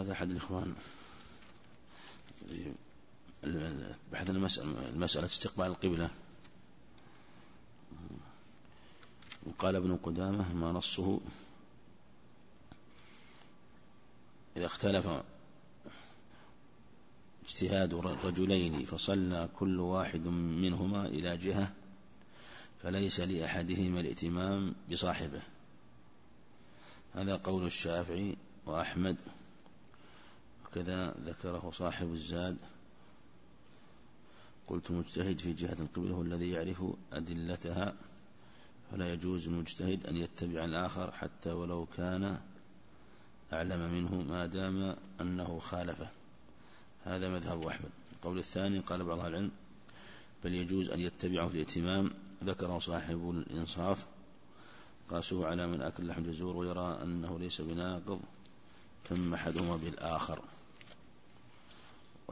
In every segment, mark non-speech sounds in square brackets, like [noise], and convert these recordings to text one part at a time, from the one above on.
هذا أحد الإخوان. بحث المسألة, استقبال القبلة. وقال ابن قدامة ما نصه إذا اختلف اجتهاد الرجلين فصلى كل واحد منهما إلى جهة فليس لأحدهما الائتمام بصاحبه. هذا قول الشافعي وأحمد. وكذا ذكره صاحب الزاد. قلت مجتهد في جهة القبلة هو الذي يعرف أدلتها فلا يجوز المجتهد أن يتبع الآخر حتى ولو كان أعلم منه ما دام أنه خالفه. هذا مذهب أحمد. القول الثاني قال بعض العلم بل يجوز أن يتبعه في الائتمام ذكره صاحب الإنصاف قاسه على من أكل لحم جزور ويرى أنه ليس بناقض ثم أحدهما بالآخر.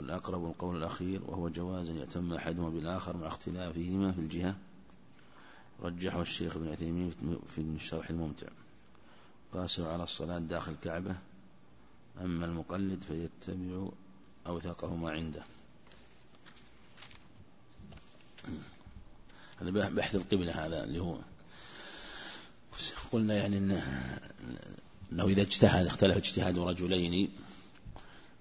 والأقرب القول الأخير وهو جواز أن يتم أحدهما بالآخر مع اختلافهما في الجهة. رجحه الشيخ ابن عثيمين في الشرح الممتع. قاسوا على الصلاة داخل الكعبة. أما المقلد فيتبع أوثقه ما عنده. هذا بحث القبلة هذا اللي هو قلنا يعني إنه, إنه إذا اجتهد اختلف اجتهاد رجلين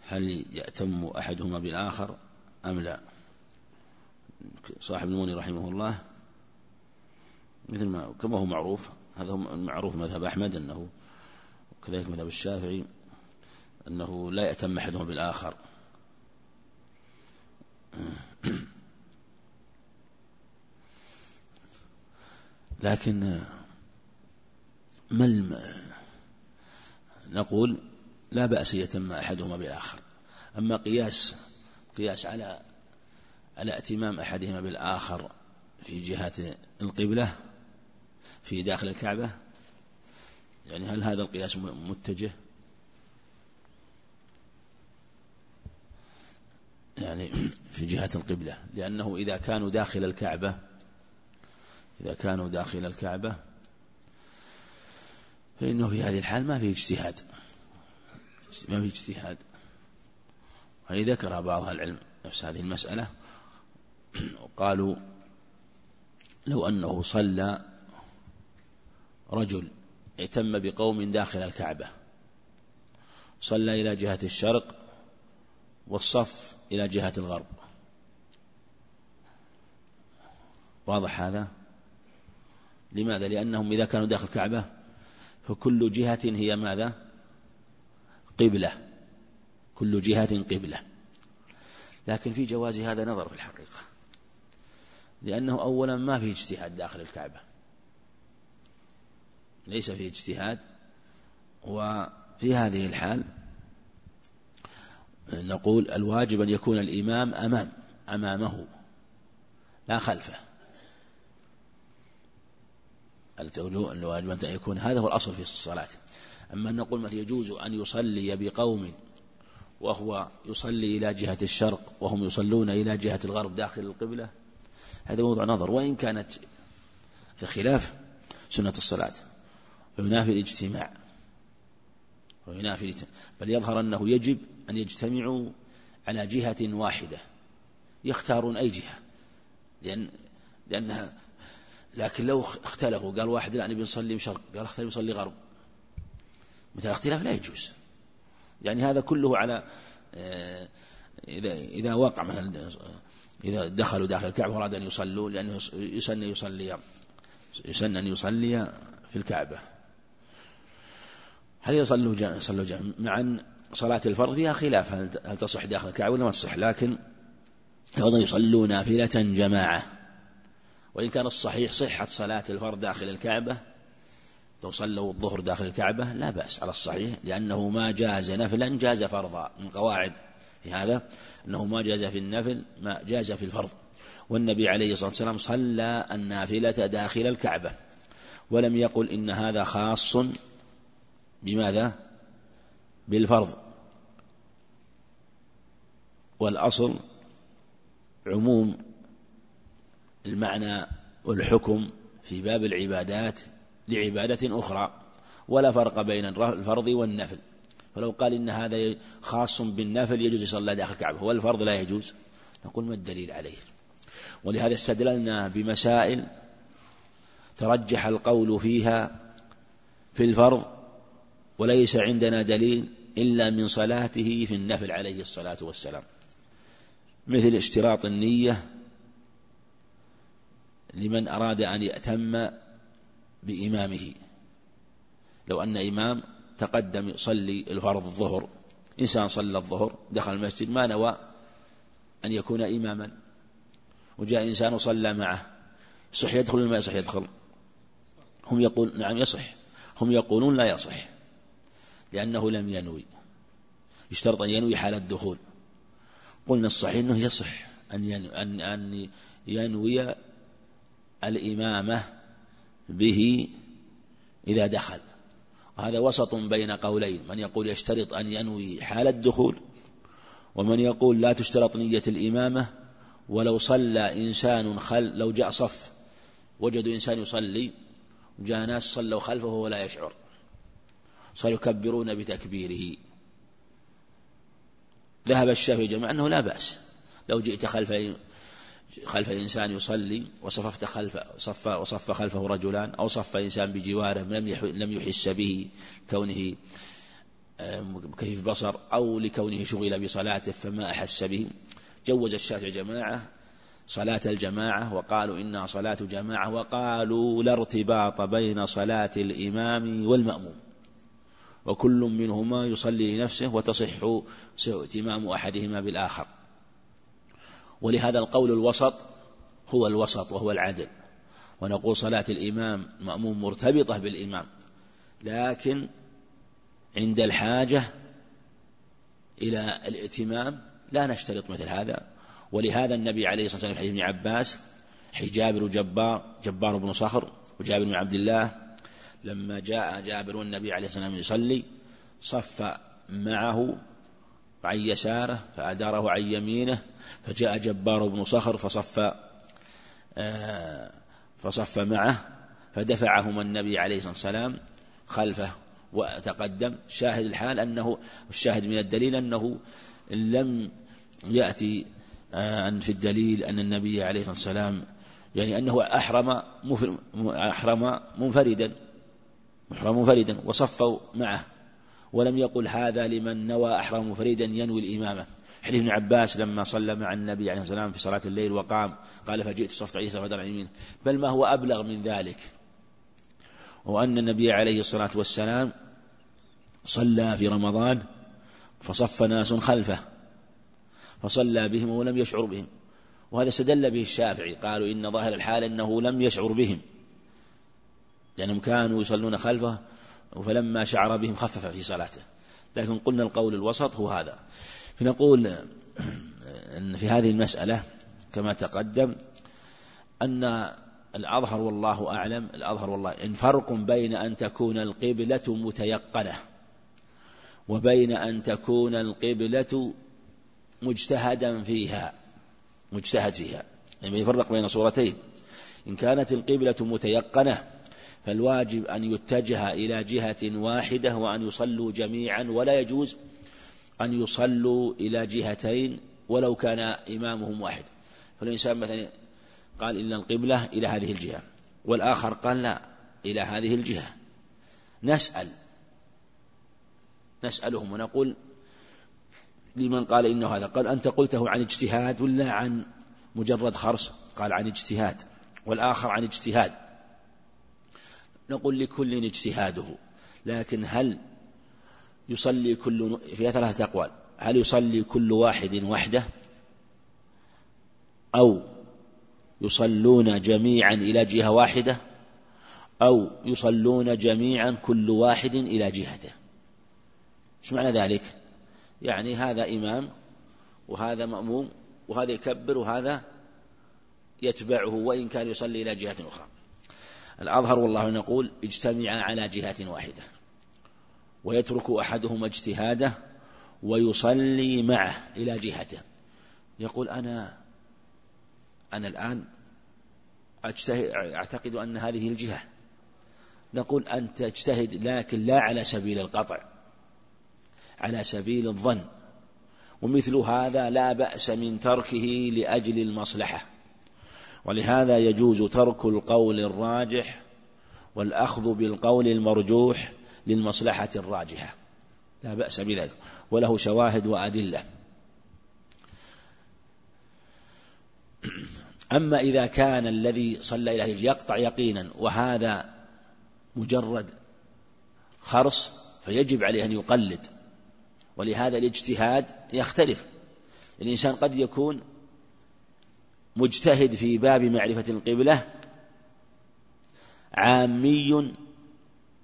هل يأتم أحدهما بالآخر أم لا؟ صاحب الموني رحمه الله مثل ما كما هو معروف هذا هو معروف مذهب أحمد أنه وكذلك مذهب الشافعي أنه لا يأتم أحدهما بالآخر. لكن ما نقول لا بأس يتم أحدهما بالآخر. أما قياس قياس على على ائتمام أحدهما بالآخر في جهة القبلة في داخل الكعبة يعني هل هذا القياس متجه؟ يعني في جهة القبلة لأنه إذا كانوا داخل الكعبة إذا كانوا داخل الكعبة فإنه في هذه الحال ما في اجتهاد. ما في اجتهاد. وهي ذكر بعض العلم نفس هذه المسألة؟ وقالوا لو أنه صلى رجل ائتم بقوم داخل الكعبة صلى إلى جهة الشرق والصف إلى جهة الغرب. واضح هذا؟ لماذا؟ لأنهم إذا كانوا داخل الكعبة فكل جهة هي ماذا؟ قبلة كل جهة قبلة. لكن في جواز هذا نظر في الحقيقة. لأنه أولا ما في اجتهاد داخل الكعبة. ليس في اجتهاد. وفي هذه الحال نقول الواجب أن يكون الإمام أمام أمامه لا خلفه. الواجب أن يكون هذا هو الأصل في الصلاة؟ أما أن نقول مثل يجوز أن يصلي بقوم وهو يصلي إلى جهة الشرق وهم يصلون إلى جهة الغرب داخل القبلة هذا موضوع نظر. وإن كانت في خلاف سنة الصلاة وينافي الاجتماع وينافي بل يظهر أنه يجب أن يجتمعوا على جهة واحدة يختارون أي جهة. لأن لأنها لكن لو اختلفوا قال واحد لا نبي نصلي شرق قال اختلف نصلي غرب. مثل الاختلاف لا يجوز. يعني هذا كله على آه، إذا إذا وقع مثلا إذا دخلوا داخل الكعبة وأراد أن يصلوا لأنه يسن يصلي يسن أن يصلي في الكعبة. هل يصلوا جمع يصلوا جمع مع أن صلاة الفرض فيها خلاف هل تصح داخل الكعبة ولا ما تصح؟ لكن أيضا يصلوا نافلة جماعة. وإن كان الصحيح صحة صلاة الفرض داخل الكعبة لو صلوا الظهر داخل الكعبة لا بأس على الصحيح لأنه ما جاز نفلا جاز فرضا من قواعد في هذا أنه ما جاز في النفل ما جاز في الفرض. والنبي عليه الصلاة والسلام صلى النافلة داخل الكعبة ولم يقل إن هذا خاص بماذا؟ بالفرض. والأصل عموم المعنى والحكم في باب العبادات لعبادة أخرى ولا فرق بين الفرض والنفل. فلو قال إن هذا خاص بالنفل يجوز يصلى داخل الكعبة والفرض لا يجوز. نقول ما الدليل عليه؟ ولهذا استدللنا بمسائل ترجح القول فيها في الفرض وليس عندنا دليل إلا من صلاته في النفل عليه الصلاة والسلام. مثل اشتراط النية لمن أراد أن يأتم بإمامه. لو أن إمام تقدم يصلي الفرض الظهر. إنسان صلى الظهر دخل المسجد ما نوى أن يكون إماما. وجاء إنسان وصلى معه. يصح يدخل ولا ما يصح يدخل؟ هم يقول نعم يصح. هم يقولون لا يصح. لأنه لم ينوي. يشترط أن ينوي حال الدخول. قلنا الصحيح أنه يصح أن أن أن ينوي الإمامة به إذا دخل. وهذا وسط بين قولين. من يقول يشترط أن ينوي حال الدخول ومن يقول لا تشترط نية الإمامة. ولو صلى إنسان خل لو جاء صف وجدوا إنسان يصلي وجاء ناس صلوا خلفه ولا يشعر. صاروا يكبرون بتكبيره. ذهب الشافعي جمع أنه لا بأس. لو جئت خلف خلف إنسان يصلي وصففت خلف صف وصف خلفه رجلان أو صف إنسان بجواره لم لم يحس به كونه كيف بصر أو لكونه شغل بصلاته فما أحس به. جوز الشافعي جماعة صلاة الجماعة وقالوا إنها صلاة جماعة وقالوا لا ارتباط بين صلاة الإمام والمأموم. وكل منهما يصلي لنفسه وتصح ائتمام أحدهما بالآخر. ولهذا القول الوسط هو الوسط وهو العدل. ونقول صلاة الإمام مأموم مرتبطة بالإمام لكن عند الحاجة إلى الائتمام لا نشترط مثل هذا. ولهذا النبي عليه الصلاة والسلام في حديث ابن عباس حجابر جبار جبار بن صخر وجابر بن عبد الله لما جاء جابر والنبي عليه الصلاة والسلام يصلي صف معه عن يساره فأداره عن يمينه فجاء جبار بن صخر فصف آه، فصف معه فدفعهما النبي عليه الصلاة والسلام خلفه وتقدم. شاهد الحال أنه الشاهد من الدليل أنه لم يأتي آه، أن في الدليل أن النبي عليه الصلاة والسلام يعني أنه أحرم أحرم منفردا محرم منفردا وصفوا معه. ولم يقل هذا لمن نوى أحرم منفردا ينوي الإمامة. حديث ابن عباس لما صلى مع النبي عليه الصلاة والسلام في صلاة الليل وقام قال فجئت صفت عيسى فدر يمين. بل ما هو أبلغ من ذلك؟ وأن النبي عليه الصلاة والسلام صلى في رمضان فصف ناس خلفه فصلى بهم ولم يشعر بهم. وهذا استدل به الشافعي قالوا إن ظاهر الحال أنه لم يشعر بهم لأنهم كانوا يصلون خلفه فلما شعر بهم خفف في صلاته. لكن قلنا القول الوسط هو هذا. فنقول أن في هذه المسألة كما تقدم أن الأظهر والله أعلم الأظهر والله إن فرق بين أن تكون القبلة متيقنة وبين أن تكون القبلة مجتهدا فيها مجتهد فيها. يعني يفرق بين صورتين. إن كانت القبلة متيقنة فالواجب أن يتجه إلى جهة واحدة وأن يصلوا جميعا ولا يجوز أن يصلوا إلى جهتين ولو كان إمامهم واحد. فالإنسان مثلا قال إن القبلة إلى هذه الجهة والآخر قال لا إلى هذه الجهة. نسأل نسألهم ونقول لمن قال إنه هذا. قال أنت قلته عن اجتهاد ولا عن مجرد خرص؟ قال عن اجتهاد والآخر عن اجتهاد. نقول لكل اجتهاده. لكن هل يصلي كل فيها ثلاثة أقوال هل يصلي كل واحد وحده؟ أو يصلون جميعا إلى جهة واحدة؟ أو يصلون جميعا كل واحد إلى جهته؟ إيش معنى ذلك؟ يعني هذا إمام وهذا مأموم وهذا يكبر وهذا يتبعه وإن كان يصلي إلى جهة أخرى. الأظهر والله نقول اجتمعا على جهة واحدة ويترك أحدهما اجتهاده ويصلي معه إلى جهته. يقول أنا أنا الآن أجتهد أعتقد أن هذه الجهة. نقول أنت اجتهد لكن لا على سبيل القطع على سبيل الظن. ومثل هذا لا بأس من تركه لأجل المصلحة. ولهذا يجوز ترك القول الراجح والأخذ بالقول المرجوح للمصلحة الراجحة. لا بأس بذلك. وله شواهد وأدلة. أما إذا كان الذي صلى إليه يقطع يقينا وهذا مجرد خرص فيجب عليه أن يقلد. ولهذا الاجتهاد يختلف. الإنسان قد يكون مجتهد في باب معرفة القبلة عامي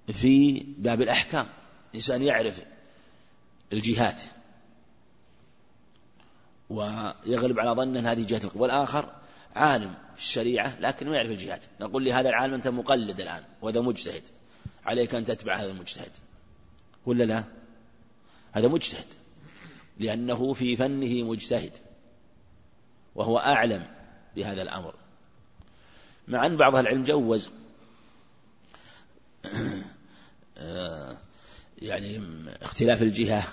في باب الأحكام إنسان يعرف الجهات ويغلب على ظنه أن هذه جهة القبلة. والآخر عالم في الشريعة لكن ما يعرف الجهات. نقول لهذا العالم أنت مقلد الآن وهذا مجتهد. عليك أن تتبع هذا المجتهد. ولا لا؟ هذا مجتهد. لأنه في فنه مجتهد. وهو أعلم بهذا الأمر. مع أن بعض العلم جوز يعني اختلاف الجهة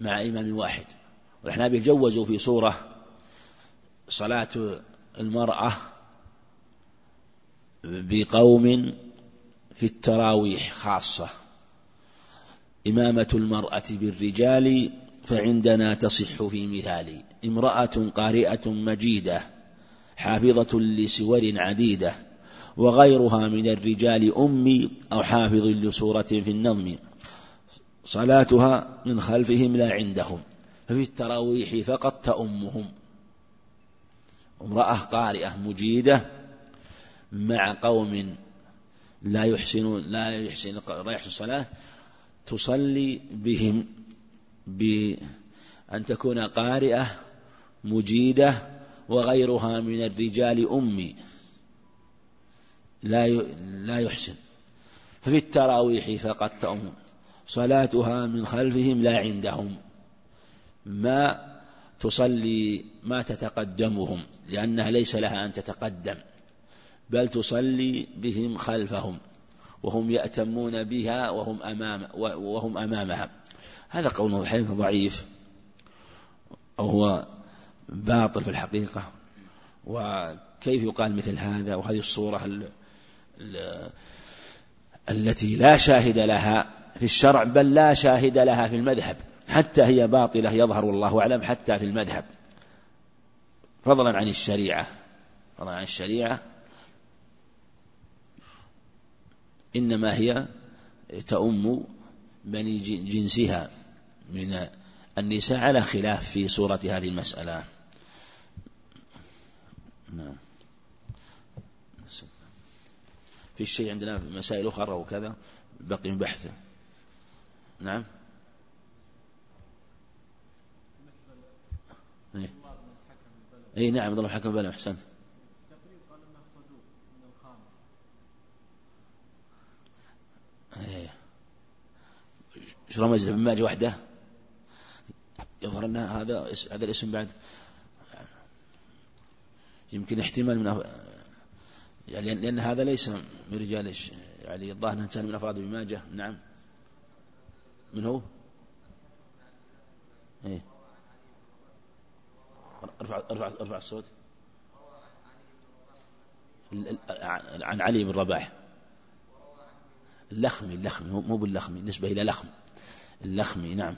مع إمام واحد. والأحناف جوزوا في صورة صلاة المرأة بقوم في التراويح خاصة. إمامة المرأة بالرجال فعندنا تصح في مثال امرأة قارئة مجيدة حافظة لسور عديدة وغيرها من الرجال أمي أو حافظ لسورة في النظم. صلاتها من خلفهم لا عندهم ففي التراويح فقط تأمهم امرأة قارئة مجيدة مع قوم لا يحسنون لا يحسن لا يحسن الصلاة تصلي بهم بأن تكون قارئة مجيدة وغيرها من الرجال أمي. لا لا يحسن. ففي التراويح فقد تأم. صلاتها من خلفهم لا عندهم. ما تصلي ما تتقدمهم لأنها ليس لها أن تتقدم. بل تصلي بهم خلفهم وهم يأتمون بها وهم أمام وهم أمامها. هذا قول الحديث ضعيف. أو هو باطل في الحقيقة وكيف يقال مثل هذا؟ وهذه الصورة ال ال التي لا شاهد لها في الشرع بل لا شاهد لها في المذهب. حتى هي باطلة يظهر والله أعلم حتى في المذهب. فضلا عن الشريعة فضلا عن الشريعة. إنما هي تؤم بني جنسها من النساء على خلاف في صورة هذه المسألة. نعم. في الشيء عندنا مسائل أخرى وكذا؟ بقي بحث. نعم. اي إيه نعم ضل الحكم بلا أحسنت. إيه. إيش رمز ابن ماجه وحده؟ يظهر ان هذا هذا الاسم بعد. يمكن احتمال من يعني لأن هذا ليس من رجال يعني الظاهر أنه كان من أفراد ابن ماجه. نعم. من هو؟ إيه. ارفع ارفع ارفع الصوت. عن علي بن رباح. اللخمي اللخمي. مو باللخمي. نسبة إلى لخم. اللخمي. نعم.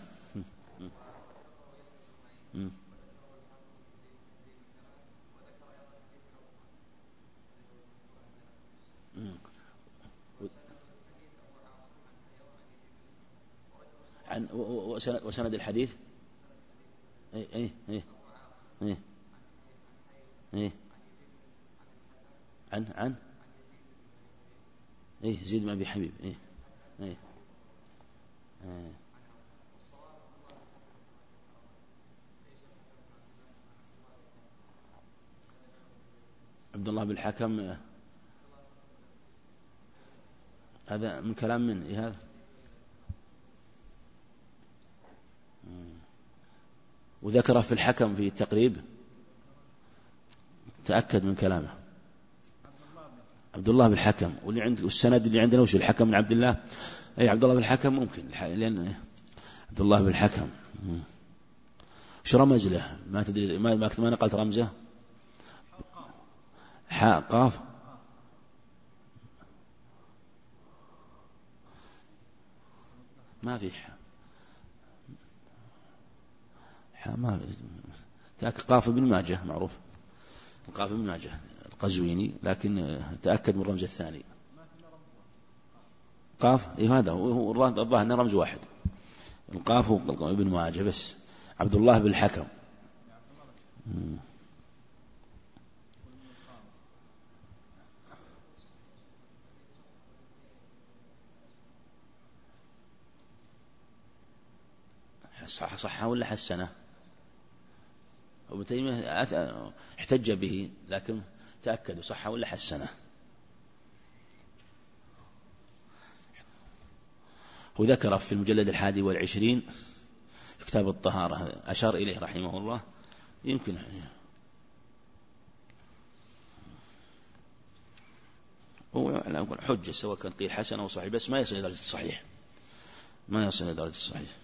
عن وسند الحديث؟ اي اي اي اي اي عن عن؟ إيه زيد بن أبي حبيب إيه إيه, إيه. عبد الله بن الحكم هذا من كلام من إيه هذا؟ وذكره في الحكم في التقريب. تأكد من كلامه. عبد الله بن الحكم واللي عند والسند اللي عندنا وش؟ الحكم من عبد الله. أي عبد الله بن الحكم ممكن. لأن عبد الله بالحكم إيش رمز له؟ ما تدري ما ما, ما نقلت رمزه؟ حاء قاف. ما في حاء حاء ما في قاف ابن ماجه معروف. قاف ابن ماجه القزويني لكن تأكد من الرمز الثاني. قاف إيه هذا؟ هو الظاهر أنه رمز واحد. القاف ابن ماجه بس. عبد الله بن الحكم. صح صح ولا حسنة؟ ابن تيمية احتج به لكن تأكدوا صح ولا حسنة؟ وذكر في المجلد الحادي والعشرين في كتاب الطهارة أشار إليه رحمه الله. يمكن. هو حجة سواء كان قيل حسن أو صحيح بس ما يصل إلى درجة الصحيح. ما يصل إلى درجة الصحيح.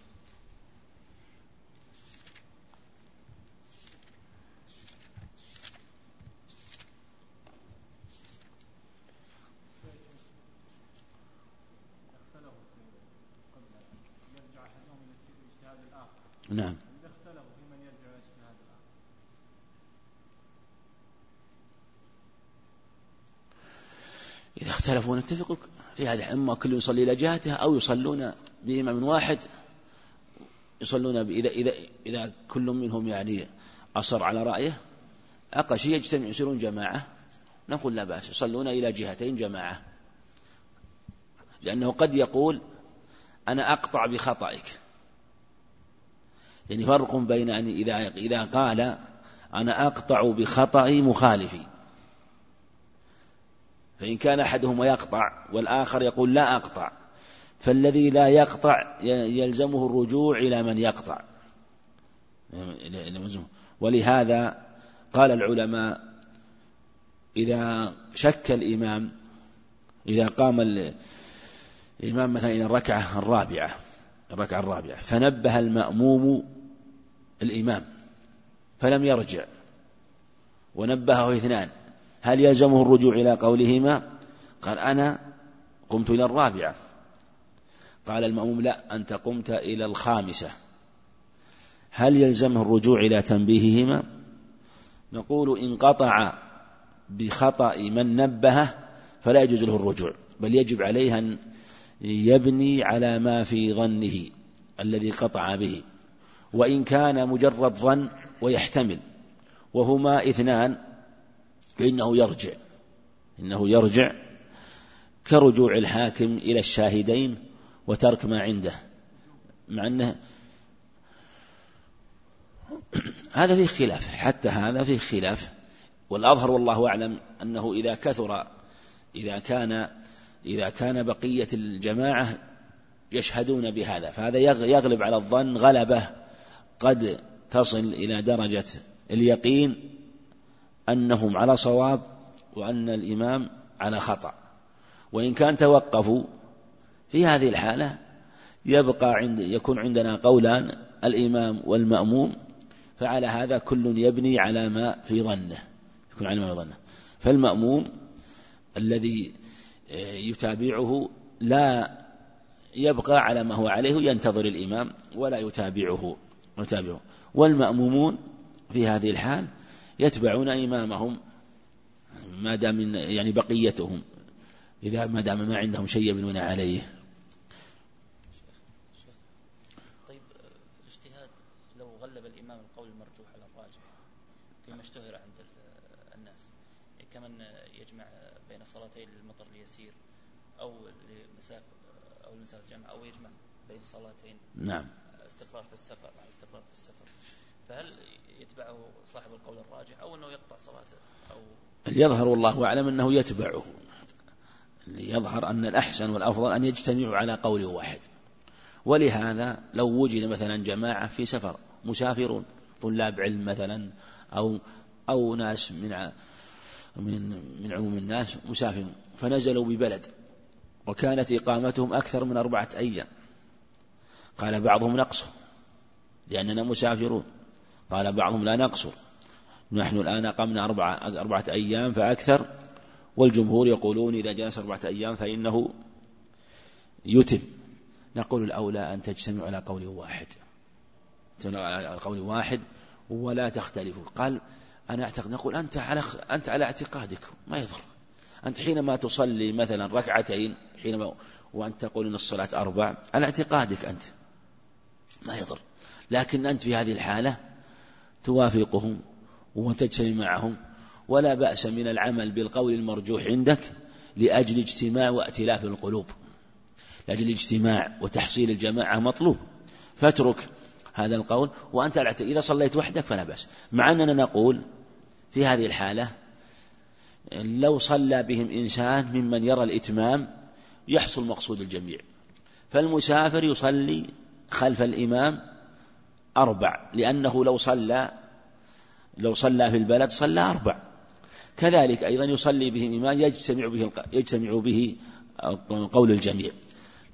نعم. إذا اختلفوا نتفق في هذا إما كل يصلي إلى جهته أو يصلون بإمام واحد يصلون إذا إذا إذا كل منهم يعني أصر على رأيه أقل شيء يجتمع يصيرون جماعة نقول لا بأس يصلون إلى جهتين جماعة. لأنه قد يقول أنا أقطع بخطئك. يعني فرق بين أن إذا إذا قال أنا أقطع بخطأ مخالفي. فإن كان أحدهما يقطع والآخر يقول لا أقطع. فالذي لا يقطع يلزمه الرجوع إلى من يقطع. ولهذا قال العلماء إذا شك الإمام إذا قام الإمام مثلا إلى الركعة الرابعة الركعة الرابعة فنبه المأموم الإمام فلم يرجع. ونبهه اثنان هل يلزمه الرجوع إلى قولهما؟ قال أنا قمت إلى الرابعة. قال المأموم لا أنت قمت إلى الخامسة. هل يلزمه الرجوع إلى تنبيههما؟ نقول إن قطع بخطأ من نبهه فلا يجوز له الرجوع بل يجب عليه أن يبني على ما في ظنه الذي قطع به. وإن كان مجرد ظن ويحتمل وهما اثنان فإنه يرجع إنه يرجع كرجوع الحاكم إلى الشاهدين وترك ما عنده مع أنه [clears throat] هذا فيه خلاف حتى هذا فيه خلاف. والأظهر والله أعلم أنه إذا كثر إذا كان إذا كان بقية الجماعة يشهدون بهذا فهذا يغلب على الظن غلبة. قد تصل إلى درجة اليقين أنهم على صواب وأن الإمام على خطأ. وإن كان توقفوا في هذه الحالة يبقى عند يكون عندنا قولان الإمام والمأموم فعلى هذا كل يبني على ما في ظنه يكون على ما في ظنه. فالمأموم الذي يتابعه لا يبقى على ما هو عليه ينتظر الإمام ولا يتابعه. يتابعه والمأمومون في هذه الحال يتبعون إمامهم ما دام يعني بقيتهم إذا ما دام ما عندهم شيء يبنون عليه. طيب الاجتهاد لو غلب الإمام القول المرجوح على الراجح فيما اشتهر عند الناس كمن يجمع بين صلاتي اليسير أو لمسافة أو لمسافة جمع أو يجمع بين صلاتين؟ نعم. استقرار في السفر مع استقرار في السفر. فهل يتبعه صاحب القول الراجح أو أنه يقطع صلاته أو يظهر والله أعلم أنه يتبعه. يظهر أن الأحسن والأفضل أن يجتمعوا على قول واحد. ولهذا لو وجد مثلا جماعة في سفر مسافرون طلاب علم مثلا أو أو ناس من من من عموم الناس مسافرون فنزلوا ببلد وكانت إقامتهم أكثر من أربعة أيام. قال بعضهم نقصر لأننا مسافرون. قال بعضهم لا نقصر نحن الآن أقمنا أربعة, أربعة أيام فأكثر والجمهور يقولون إذا جلس أربعة أيام فإنه يتم. نقول الأولى أن تجتمعوا على قول واحد. على قول واحد ولا تختلفوا. قال أنا أعتقد نقول أنت على أنت على اعتقادك ما يضر أنت حينما تصلي مثلا ركعتين حينما وأنت تقول أن الصلاة أربع على اعتقادك أنت. ما يضر. لكن أنت في هذه الحالة توافقهم وتجتمع معهم ولا بأس من العمل بالقول المرجوح عندك لأجل اجتماع وائتلاف القلوب. لأجل الاجتماع وتحصيل الجماعة مطلوب. فاترك هذا القول وأنت إذا صليت وحدك فلا بأس. مع أننا نقول في هذه الحالة لو صلى بهم إنسان ممن يرى الإتمام يحصل مقصود الجميع. فالمسافر يصلي خلف الإمام أربع لأنه لو صلى لو صلى في البلد صلى أربع. كذلك أيضا يصلي بهم إمام يجتمع به يجتمع به قول الجميع.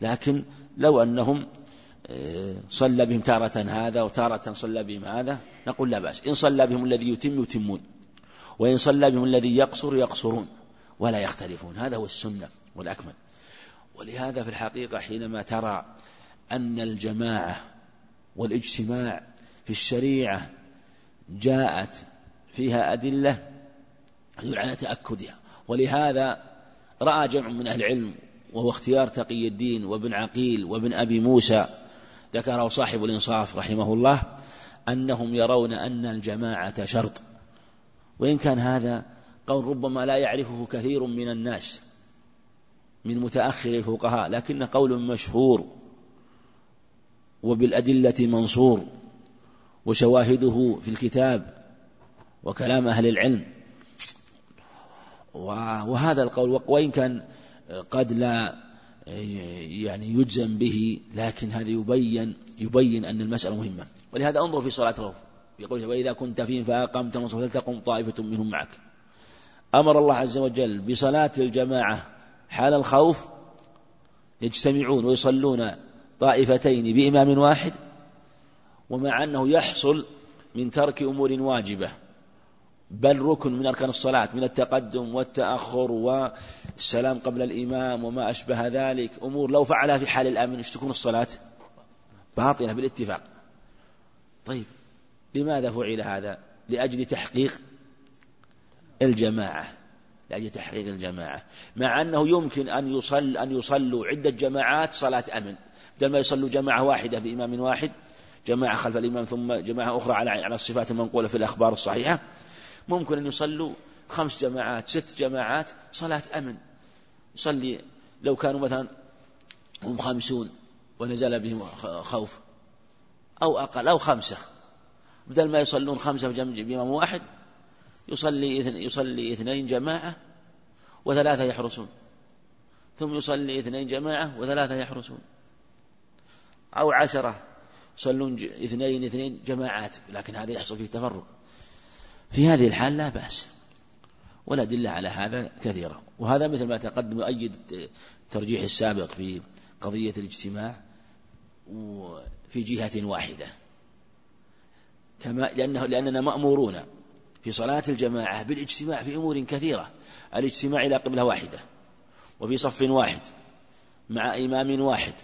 لكن لو أنهم آه، صلى بهم تارة هذا وتارة صلى بهم هذا نقول لا بأس. إن صلى بهم الذي يتم يتمون وإن صلى بهم الذي يقصر يقصرون ولا يختلفون. هذا هو السنة والأكمل. ولهذا في الحقيقة حينما ترى أن الجماعة والاجتماع في الشريعة جاءت فيها أدلة على تأكدها. ولهذا رأى جمع من أهل العلم وهو اختيار تقي الدين وابن عقيل وابن أبي موسى ذكره صاحب الإنصاف رحمه الله أنهم يرون أن الجماعة شرط. وإن كان هذا قول ربما لا يعرفه كثير من الناس من متأخر الفقهاء لكن قول مشهور. وبالأدلة منصور وشواهده في الكتاب وكلام أهل العلم. وهذا القول وإن كان قد لا يعني يجزم به لكن هذا يبين يبين أن المسألة مهمة. ولهذا انظر في صلاة الخوف يقول وإذا كنت فيهم فأقمت الصلاة فلتقم طائفة منهم معك. أمر الله عز وجل بصلاة الجماعة حال الخوف يجتمعون ويصلون طائفتين بإمام واحد ومع أنه يحصل من ترك أمور واجبة بل ركن من أركان الصلاة من التقدم والتأخر والسلام قبل الإمام وما أشبه ذلك. أمور لو فعلها في حال الأمن إيش تكون الصلاة؟ باطلة بالاتفاق. طيب لماذا فعل هذا؟ لأجل تحقيق الجماعة. لأجل تحقيق الجماعة. مع أنه يمكن أن يصل أن يصلوا عدة جماعات صلاة أمن. بدل ما يصلوا جماعة واحدة بإمام واحد جماعة خلف الإمام ثم جماعة أخرى على على الصفات المنقولة في الأخبار الصحيحة ممكن أن يصلوا خمس جماعات ست جماعات صلاة أمن. يصلي لو كانوا مثلا هم خمسون ونزل بهم خوف أو أقل أو خمسة. بدل ما يصلون خمسة بإمام واحد يصلي يصلي اثنين جماعة وثلاثة يحرسون. ثم يصلي اثنين جماعة وثلاثة يحرسون. أو عشرة. يصلون اثنين اثنين جماعات لكن هذا يحصل فيه تفرق. في هذه الحال لا بأس. والأدلة على هذا كثيرة. وهذا مثل ما تقدم يؤيد الترجيح السابق في قضية الاجتماع في جهة واحدة. كما لأنه لأننا مأمورون في صلاة الجماعة بالاجتماع في أمور كثيرة. الاجتماع إلى قبلة واحدة. وفي صف واحد مع إمام واحد.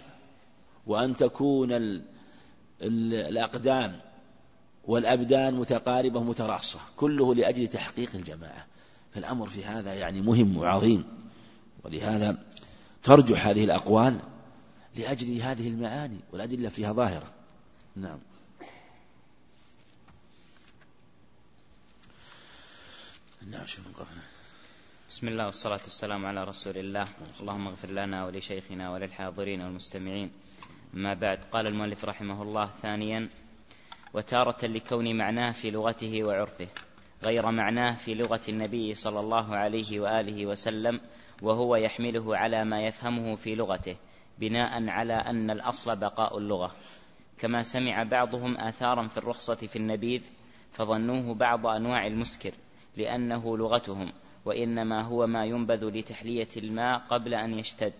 وأن تكون الأقدام والأبدان متقاربة متراصة كله لأجل تحقيق الجماعة. فالأمر في هذا يعني مهم وعظيم. ولهذا ترجح هذه الأقوال لأجل هذه المعاني والأدلة فيها ظاهرة. نعم. نعم شو قبله بسم الله والصلاة والسلام على رسول الله. اللهم اغفر لنا ولشيخنا وللحاضرين والمستمعين. أما بعد. قال المؤلف رحمه الله ثانيا وتارة لكون معناه في لغته وعرفه غير معناه في لغة النبي صلى الله عليه وآله وسلم وهو يحمله على ما يفهمه في لغته بناء على أن الأصل بقاء اللغة. كما سمع بعضهم آثارا في الرخصة في النبيذ فظنوه بعض أنواع المسكر لأنه لغتهم وإنما هو ما ينبذ لتحلية الماء قبل أن يشتد.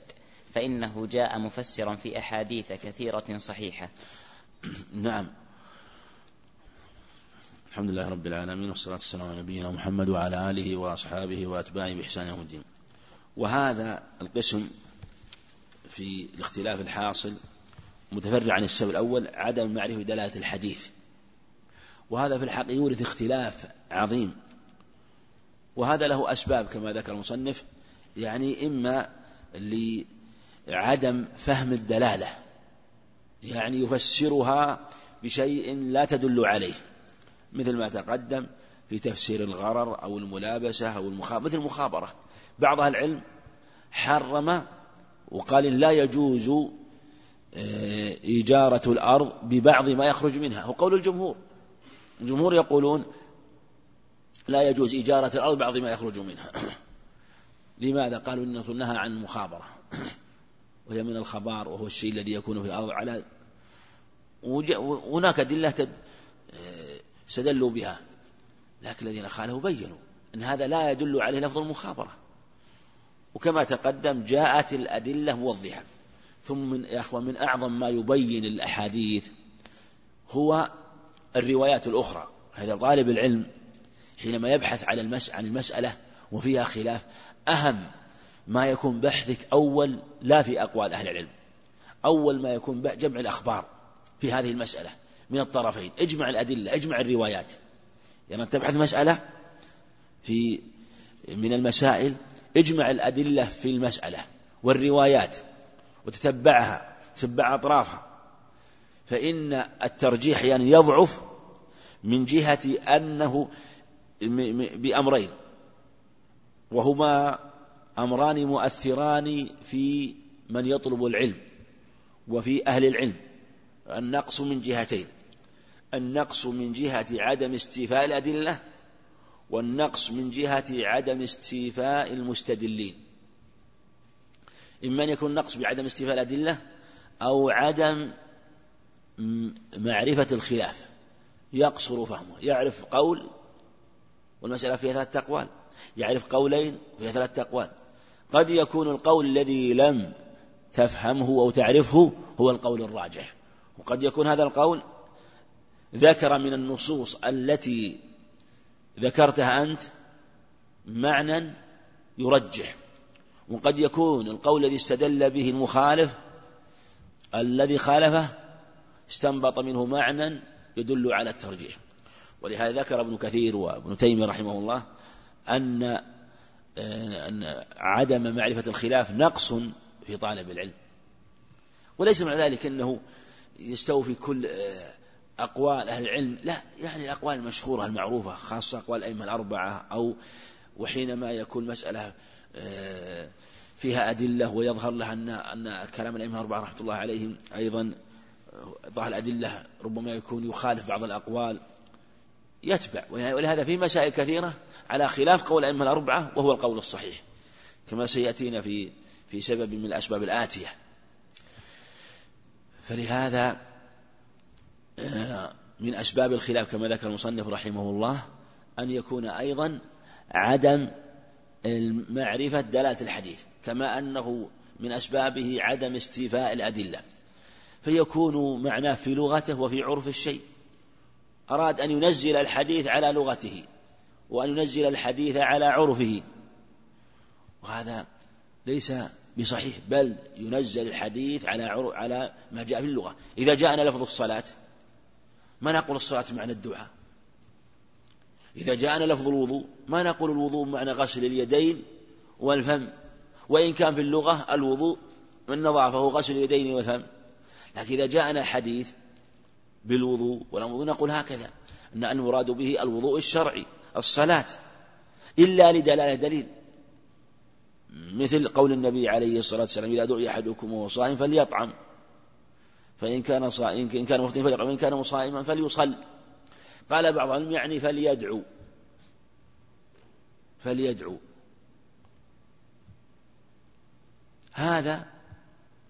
فإنه جاء مفسرا في أحاديث كثيرة صحيحة. نعم. الحمد لله رب العالمين والصلاة والسلام على نبينا محمد وعلى آله وأصحابه وأتباعه بإحسان يوم الدين. وهذا القسم في الاختلاف الحاصل متفرع عن السبب الأول عدم معرفة دلالة الحديث. وهذا في الحق يورث اختلاف عظيم. وهذا له أسباب كما ذكر المصنف يعني إما لعدم فهم الدلالة يعني يفسرها بشيء لا تدل عليه مثل ما تقدم في تفسير الغرر أو الملابسة أو المخابرة مثل المخابرة بعض أهل العلم حرم وقال لا يجوز آه، إجارة الأرض ببعض ما يخرج منها هو قول الجمهور الجمهور يقولون لا يجوز إجارة الأرض ببعض ما يخرج منها [coughs] لماذا؟ قالوا إنه نهى عن المخابرة. [coughs] وهي من الخبار وهو الشيء الذي يكون في الأرض. على هناك أدلة استدلوا بها لكن الذين خالفوا بينوا أن هذا لا يدل عليه لفظ المخابرة. وكما تقدم جاءت الأدلة موضحة. ثم من يا أخوان من أعظم ما يبين الأحاديث هو الروايات الأخرى. هذا طالب العلم حينما يبحث على المس عن المسألة وفيها خلاف أهم ما يكون بحثك أول لا في أقوال أهل العلم أول ما يكون جمع الأخبار في هذه المسألة من الطرفين اجمع الأدلة اجمع الروايات. يعني تبحث مسألة في من المسائل اجمع الأدلة في المسألة والروايات وتتبعها تتبع أطرافها. فإن الترجيح يعني يضعف من جهة أنه بأمرين وهما أمران مؤثران في من يطلب العلم وفي أهل العلم. النقص من جهتين. النقص من جهة عدم استيفاء الأدلة والنقص من جهة عدم استيفاء المستدلين. إما أن يكون النقص بعدم استيفاء الأدلة أو عدم معرفة الخلاف. يقصر فهمه يعرف قول والمسألة فيها ثلاثة أقوال. يعرف قولين وفيها ثلاثة أقوال. قد يكون القول الذي لم تفهمه أو تعرفه هو القول الراجح. وقد يكون هذا القول ذكر من النصوص التي ذكرتها أنت معنى يرجح. وقد يكون القول الذي استدل به المخالف الذي خالفه استنبط منه معنى يدل على الترجيح. ولهذا ذكر ابن كثير وابن تيمية رحمه الله أن أن عدم معرفة الخلاف نقص في طالب العلم. وليس مع ذلك أنه يستوفي كل أقوال أهل العلم. لا يعني الأقوال المشهورة المعروفة خاصة أقوال الأئمة الأربعة أو وحينما يكون مسألة فيها أدلة ويظهر لها أن أن كلام الأئمة الأربعة رحمة الله عليهم أيضا ظهر الأدلة ربما يكون يخالف بعض الأقوال. يتبع. ولهذا في مسائل كثيرة على خلاف قول الأئمة الأربعة وهو القول الصحيح. كما سيأتينا في في سبب من الأسباب الآتية. فلهذا من أسباب الخلاف كما ذكر المصنف رحمه الله أن يكون أيضا عدم معرفة دلالة الحديث كما أنه من أسبابه عدم استيفاء الأدلة. فيكون معناه في لغته وفي عرف الشيء. أراد أن ينزل الحديث على لغته وأن ينزل الحديث على عرفه. وهذا ليس بصحيح بل ينزل الحديث على على ما جاء في اللغة. إذا جاءنا لفظ الصلاة ما نقول الصلاة معنى الدعاء؟ إذا جاءنا لفظ الوضوء ما نقول الوضوء معنى غسل اليدين والفم؟ وإن كان في اللغة الوضوء من نظافه غسل اليدين والفم. لكن إذا جاءنا حديث بالوضوء والوضوء نقول هكذا أن المراد به الوضوء الشرعي الصلاة إلا لدلالة دليل. مثل قول النبي عليه الصلاة والسلام إذا دعي أحدكم وهو صائم فليطعم. فإن كان صائم إن كان مفطرا فليقرأ وإن كان مصائما فليصل قال بعض العلم يعني فليدعو. فليدعو. هذا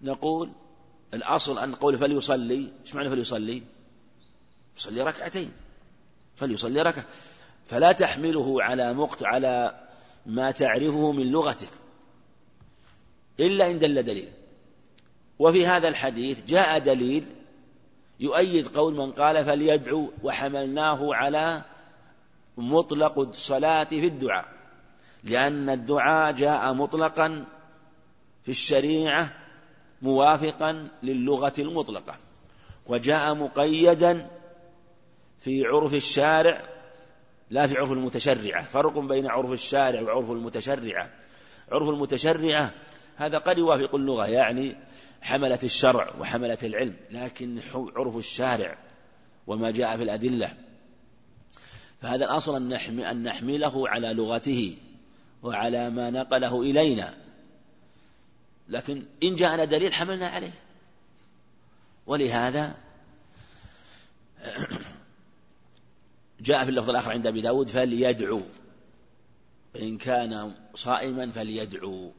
نقول الأصل أن نقول فليصلي إيش معنى فليصلي؟ يصلي ركعتين. فليصلي ركعة. فلا تحمله على مقت على ما تعرفه من لغتك. إلا إن دل دليل. وفي هذا الحديث جاء دليل يؤيد قول من قال فليدعو وحملناه على مطلق الصلاة في الدعاء. لأن الدعاء جاء مطلقا في الشريعة موافقا للغة المطلقة. وجاء مقيدا في عرف الشارع لا في عرف المتشرعة. فرق بين عرف الشارع وعرف المتشرعة. عرف المتشرعة هذا قد يوافق اللغة يعني حملة الشرع وحملة العلم لكن عرف الشارع وما جاء في الأدلة. فهذا الأصل أن نحمله على لغته وعلى ما نقله إلينا. لكن إن جاءنا دليل حملنا عليه. ولهذا جاء في اللفظ الآخر عند أبي داود فليدعو. فإن كان صائما فليدعو.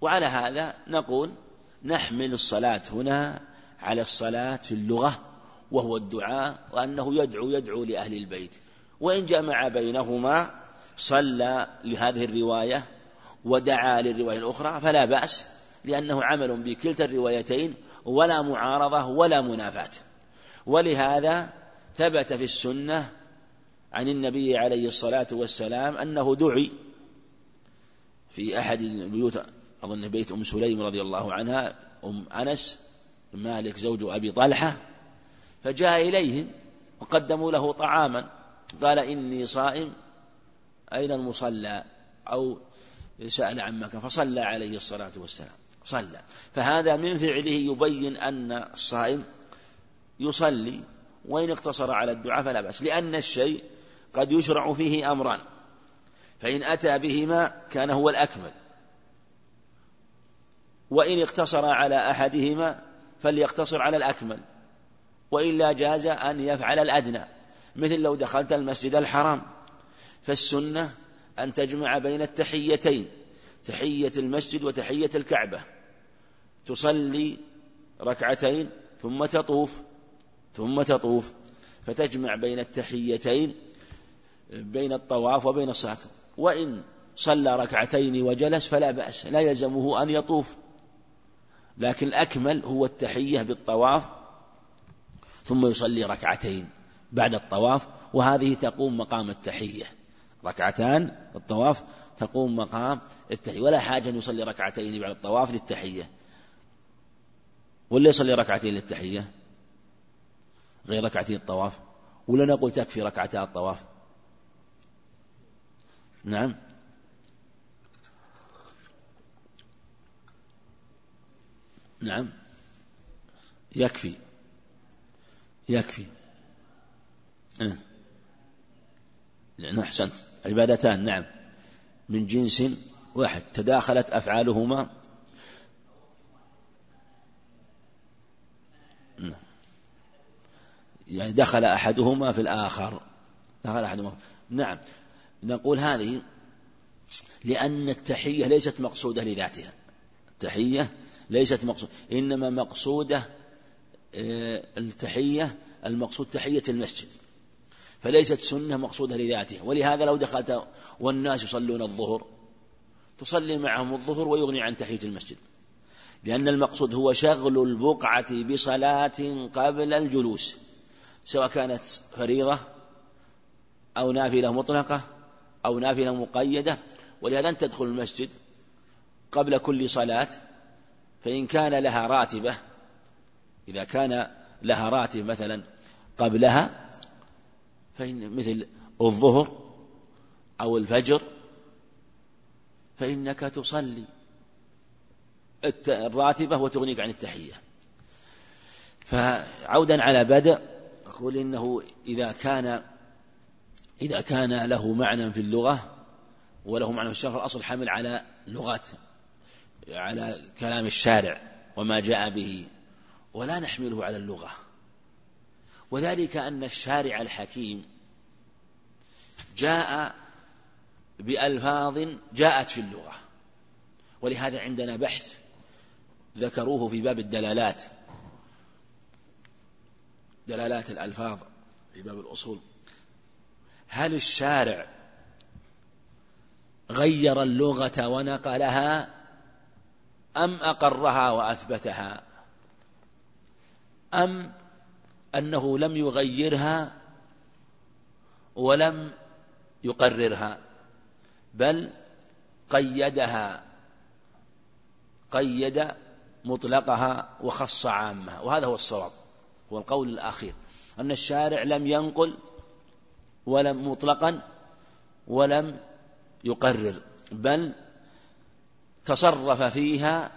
وعلى هذا نقول نحمل الصلاة هنا على الصلاة في اللغة وهو الدعاء وأنه يدعو يدعو لأهل البيت. وإن جمع بينهما صلى لهذه الرواية ودعا للرواية الأخرى فلا بأس لأنه عمل بكلتا الروايتين ولا معارضة ولا منافاة. ولهذا ثبت في السنة عن النبي عليه الصلاة والسلام أنه دعي في أحد البيوت أظن بيت أم سليم رضي الله عنها أم أنس مالك زوج أبي طلحة فجاء إليهم وقدموا له طعاما قال إني صائم أين المصلى؟ أو سأل عن مكان فصلى عليه الصلاة والسلام صلى. فهذا من فعله يبين أن الصائم يصلي وإن اقتصر على الدعاء فلا بأس لأن الشيء قد يشرع فيه أمران. فإن أتى بهما كان هو الأكمل. وإن اقتصر على أحدهما فليقتصر على الأكمل. وإلا جاز أن يفعل الأدنى. مثل لو دخلت المسجد الحرام. فالسنة أن تجمع بين التحيتين تحية المسجد وتحية الكعبة. تصلي ركعتين ثم تطوف. ثم تطوف فتجمع بين التحيتين بين الطواف وبين الصلاة. وإن صلى ركعتين وجلس فلا بأس لا يلزمه أن يطوف. لكن الأكمل هو التحية بالطواف ثم يصلي ركعتين بعد الطواف. وهذه تقوم مقام التحية. ركعتان الطواف تقوم مقام التحية. ولا حاجة أن يصلي ركعتين بعد الطواف للتحية. ولا يصلي ركعتين للتحية. غير ركعتين الطواف؟ ولا نقول تكفي ركعتا الطواف؟ نعم. نعم. يكفي. يكفي. أه. لأن أحسنت. عبادتان نعم. من جنس واحد. تداخلت أفعالهما يعني دخل أحدهما في الآخر. دخل أحدهما. نعم. نقول هذه لأن التحية ليست مقصودة لذاتها. التحية ليست مقصودة إنما مقصودة آه، التحية المقصود تحية المسجد. فليست سنة مقصودة لذاتها. ولهذا لو دخلت والناس يصلون الظهر تصلي معهم الظهر ويغني عن تحية المسجد. لأن المقصود هو شغل البقعة بصلاة قبل الجلوس. سواء كانت فريضة أو نافلة مطلقة أو نافلة مقيدة. ولهذا أن تدخل المسجد قبل كل صلاة فإن كان لها راتبة إذا كان لها راتب مثلا قبلها فإن مثل الظهر أو الفجر فإنك تصلي الراتبة وتغنيك عن التحية. فعودا على بدء أقول إنه إذا كان إذا كان له معنى في اللغة وله معنى في الشرع الأصل حمل على لغات على كلام الشارع وما جاء به ولا نحمله على اللغة. وذلك أن الشارع الحكيم جاء بألفاظ جاءت في اللغة. ولهذا عندنا بحث ذكروه في باب الدلالات. دلالات الألفاظ في باب الأصول. هل الشارع غير اللغة ونقلها أم أقرها وأثبتها؟ أم أنه لم يغيرها ولم يقررها بل قيدها قيد مطلقها وخص عامها وهذا هو الصواب. هو القول الأخير أن الشارع لم ينقل ولم مطلقا ولم يقرر بل تصرف فيها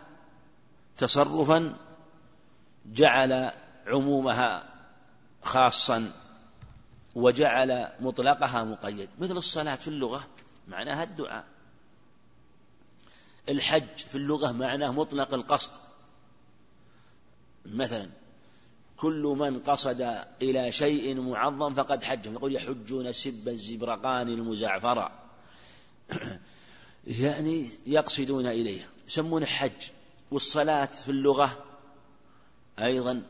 تصرفا جعل عمومها خاصا وجعل مطلقها مقيد. مثل الصلاة في اللغة معناها الدعاء. الحج في اللغة معناه مطلق القصد. مثلا كل من قصد إلى شيء معظم فقد حج يقول يحجون سب الزبرقان المزعفرة [clears throat] يعني يقصدون إليه. يسمونه حج. والصلاة في اللغة أيضا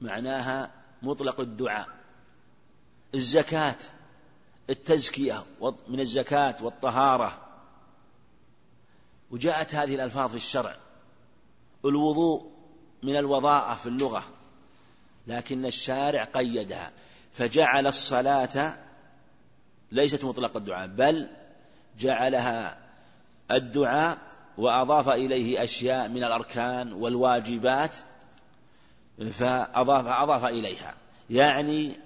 معناها مطلق الدعاء. الزكاة التزكية من الزكاة والطهارة. وجاءت هذه الألفاظ في الشرع. الوضوء من الوضاءة في اللغة. لكن الشارع قيدها. فجعل الصلاة ليست مطلق الدعاء بل جعلها الدعاء وأضاف إليه أشياء من الأركان والواجبات فأضاف أضاف إليها. يعني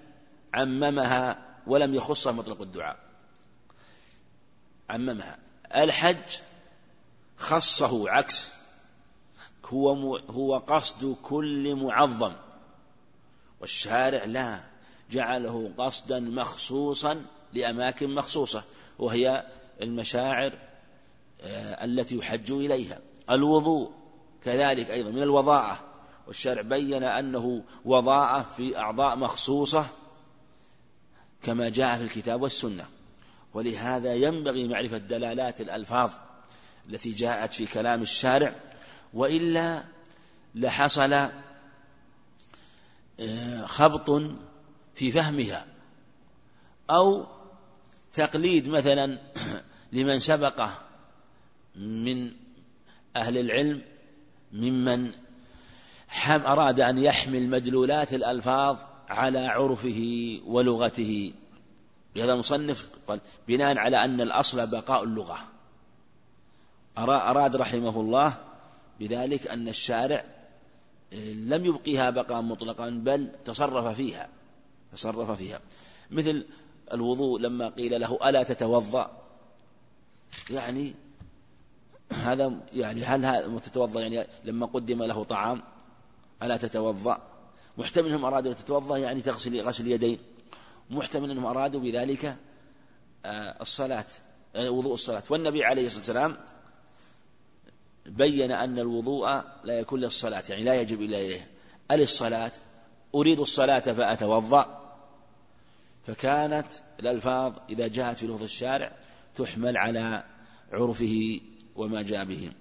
عممها ولم يخصها مطلق الدعاء. عممها. الحج خصه عكس هو هو قصد كل معظم. والشارع لا جعله قصدا مخصوصا لأماكن مخصوصة وهي المشاعر آه، التي يحج إليها. الوضوء كذلك أيضا من الوضاعة والشارع بين أنه وضاعة في أعضاء مخصوصة كما جاء في الكتاب والسنة. ولهذا ينبغي معرفة دلالات الألفاظ التي جاءت في كلام الشارع وإلا لحصل خبط في فهمها أو تقليد مثلا [clears throat] لمن سبقه من أهل العلم ممن أراد أن يحمل مدلولات الألفاظ على عرفه ولغته. لهذا المصنف قال بناء على أن الأصل بقاء اللغة. أراد رحمه الله بذلك أن الشارع لم يبقيها بقاء مطلقا بل تصرف فيها تصرف فيها. مثل الوضوء لما قيل له ألا تتوضأ. يعني هذا يعني هل هذا تتوضأ يعني لما قدم له طعام ألا تتوضأ. محتمل أنهم أرادوا تتوضأ يعني تغسل غسل يدين. محتمل أنهم أرادوا بذلك آه، الصلاة آه، وضوء الصلاة. والنبي عليه الصلاة والسلام بين أن الوضوء لا يكون للصلاة يعني لا يجب إلا إليه. أل الصلاة؟ أريد الصلاة فأتوضأ. فكانت الألفاظ إذا جاءت في لفظ الشارع تحمل على عرفه وما جاء به.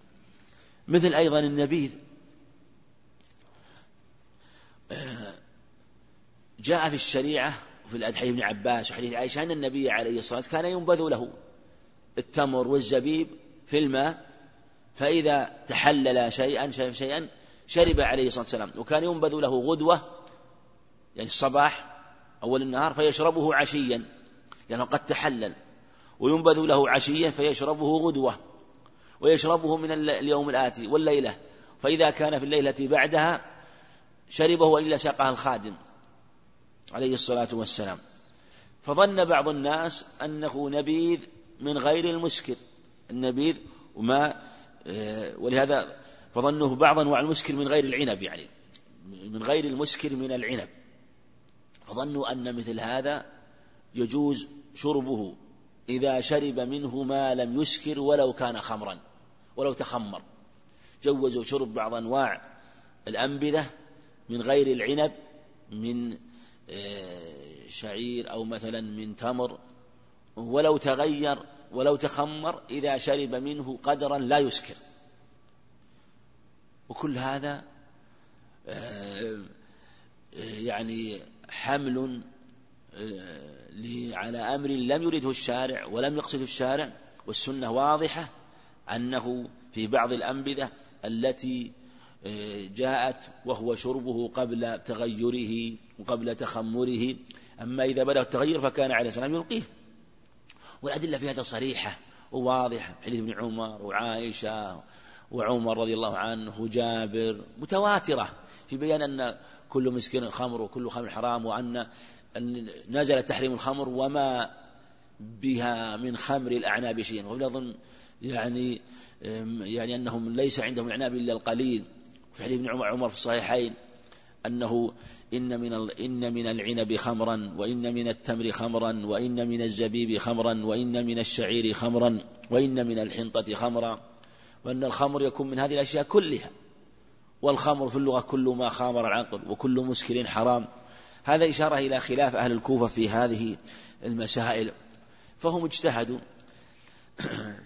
مثل أيضا النبيذ جاء في الشريعة وفي الأدحية ابن عباس وحديث عائشة أن النبي عليه الصلاة والسلام كان ينبذ له التمر والزبيب في الماء فإذا تحلل شيئا شيئا شرب عليه الصلاة والسلام. وكان ينبذ له غدوة يعني الصباح أول النهار فيشربه عشيا لأنه قد تحلل. وينبذ له عشيا فيشربه غدوة. ويشربه من اليوم الآتي والليلة. فإذا كان في الليلة بعدها شربه وإلا ساقها الخادم عليه الصلاة والسلام. فظن بعض الناس أنه نبيذ من غير المسكر النبيذ وما ولهذا فظنه بعض أنواع المسكر من غير العنب يعني من غير المسكر من العنب. فظنوا أن مثل هذا يجوز شربه إذا شرب منه ما لم يسكر ولو كان خمرا ولو تخمر. جوزوا شرب بعض أنواع الأنبذة من غير العنب من آه، شعير أو مثلا من تمر ولو تغير ولو تخمر إذا شرب منه قدرا لا يسكر. وكل هذا آه، يعني حمل آه، على أمر لم يرده الشارع ولم يقصده الشارع والسنة واضحة أنه في بعض الأنبذة التي آه، جاءت وهو شربه قبل تغيره وقبل تخمره أما إذا بدأ التغير فكان عليه السلام يلقيه. والأدلة في هذا صريحة وواضحة حديث ابن عمر وعائشة وعمر رضي الله عنه جابر متواترة في بيان أن كل مسكين خمر وكل خمر حرام وأن أن نزل تحريم الخمر وما بها من خمر الأعناب شيء ولا أظن يعني يعني أنهم ليس عندهم الأعناب إلا القليل. في حديث ابن عمر في الصحيحين أنه إن من إن من العنب خمرا وإن من التمر خمرا وإن من الزبيب خمرا وإن من الشعير خمرا وإن من الحنطة خمرا. وأن الخمر يكون من هذه الأشياء كلها. والخمر في اللغة كل ما خامر العقل وكل مسكر حرام. هذا إشارة إلى خلاف أهل الكوفة في هذه المسائل. فهم اجتهدوا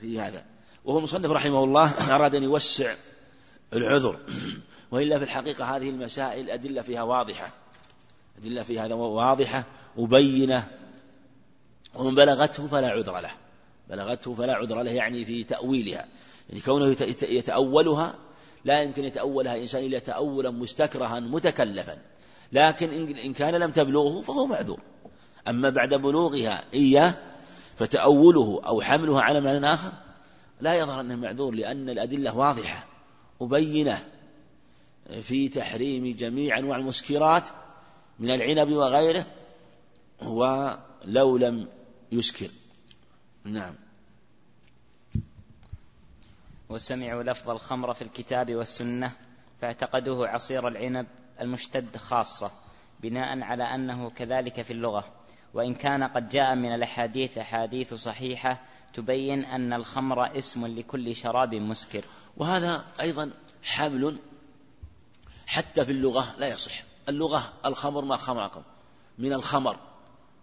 في هذا. وهو المصنف رحمه الله أراد أن يوسع العذر. وإلا في الحقيقة هذه المسائل أدلة فيها واضحة. أدلة فيها واضحة وبينة ومن بلغته فلا عذر له. بلغته فلا عذر له يعني في تأويلها. يعني كونه يتأولها لا يمكن يتأولها إنسان إلا تأولا مستكرها متكلفا. لكن إن كان لم تبلغه فهو معذور. أما بعد بلوغها إياه فتأوله أو حملها على معنى آخر لا يظهر أنه معذور لأن الأدلة واضحة مبينة. في تحريم جميع أنواع المسكرات من العنب وغيره ولو لم يسكر. نعم. وسمعوا لفظ الخمر في الكتاب والسنة فاعتقدوه عصير العنب المشتد خاصة بناء على أنه كذلك في اللغة. وإن كان قد جاء من الأحاديث أحاديث صحيحة تبين أن الخمر اسم لكل شراب مسكر. وهذا أيضا حمل حتى في اللغة لا يصح. اللغة الخمر ما خمر عقل من الخمر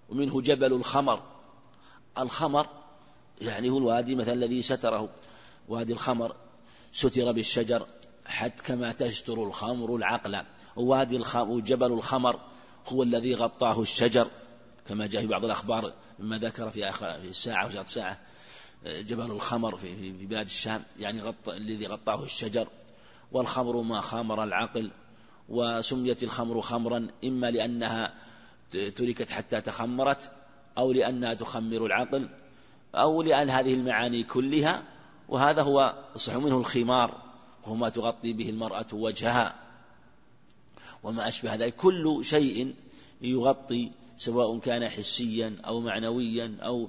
ومنه جبل الخمر. الخمر يعني هو الوادي مثلا الذي ستره. وادي الخمر ستر بالشجر. حتى كما تستر الخمر العقل. ووادي الخمر وجبل الخمر هو الذي غطاه الشجر. كما جاء في بعض الأخبار مما ذكر في في الساعة وزارة الساعة جبل الخمر في في بلاد الشام يعني غطى الذي غطاه الشجر. والخمر ما خامر العقل وسميت الخمر خمرا إما لأنها تركت حتى تخمرت أو لأنها تخمر العقل أو لأن هذه المعاني كلها وهذا هو صح منه الخمار وهو ما تغطي به المرأة وجهها. وما أشبه ذلك كل شيء يغطي سواء كان حسيا أو معنويا أو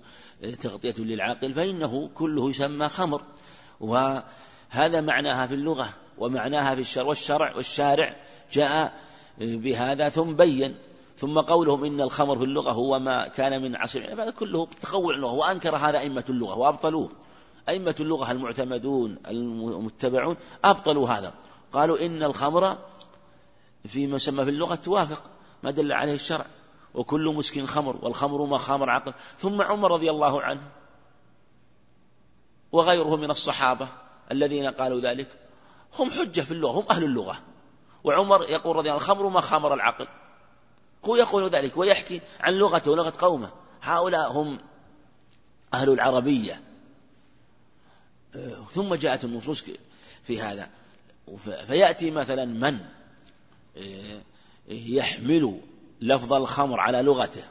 تغطية للعقل فإنه كله يسمى خمر. وهذا معناها في اللغة. ومعناها في الشرع والشرع والشارع جاء بهذا ثم بين ثم قولهم إن الخمر في اللغة هو ما كان من عصر هذا كله تخول اللغة وأنكر هذا أئمة اللغة وأبطلوه. أئمة اللغة المعتمدون المتبعون أبطلوا هذا. قالوا إن الخمر فيما يسمى في اللغة توافق ما دل عليه الشرع. وكل مسكين خمر والخمر ما خامر عقل. ثم عمر رضي الله عنه وغيره من الصحابة الذين قالوا ذلك. هم حجة في اللغة هم أهل اللغة. وعمر يقول رضي الله الخمر ما خامر العقل. هو يقول ذلك ويحكي عن لغته ولغة قومه. هؤلاء هم أهل العربية. ثم جاءت النصوص في هذا. فيأتي مثلا من؟ يحمل لفظ الخمر على لغته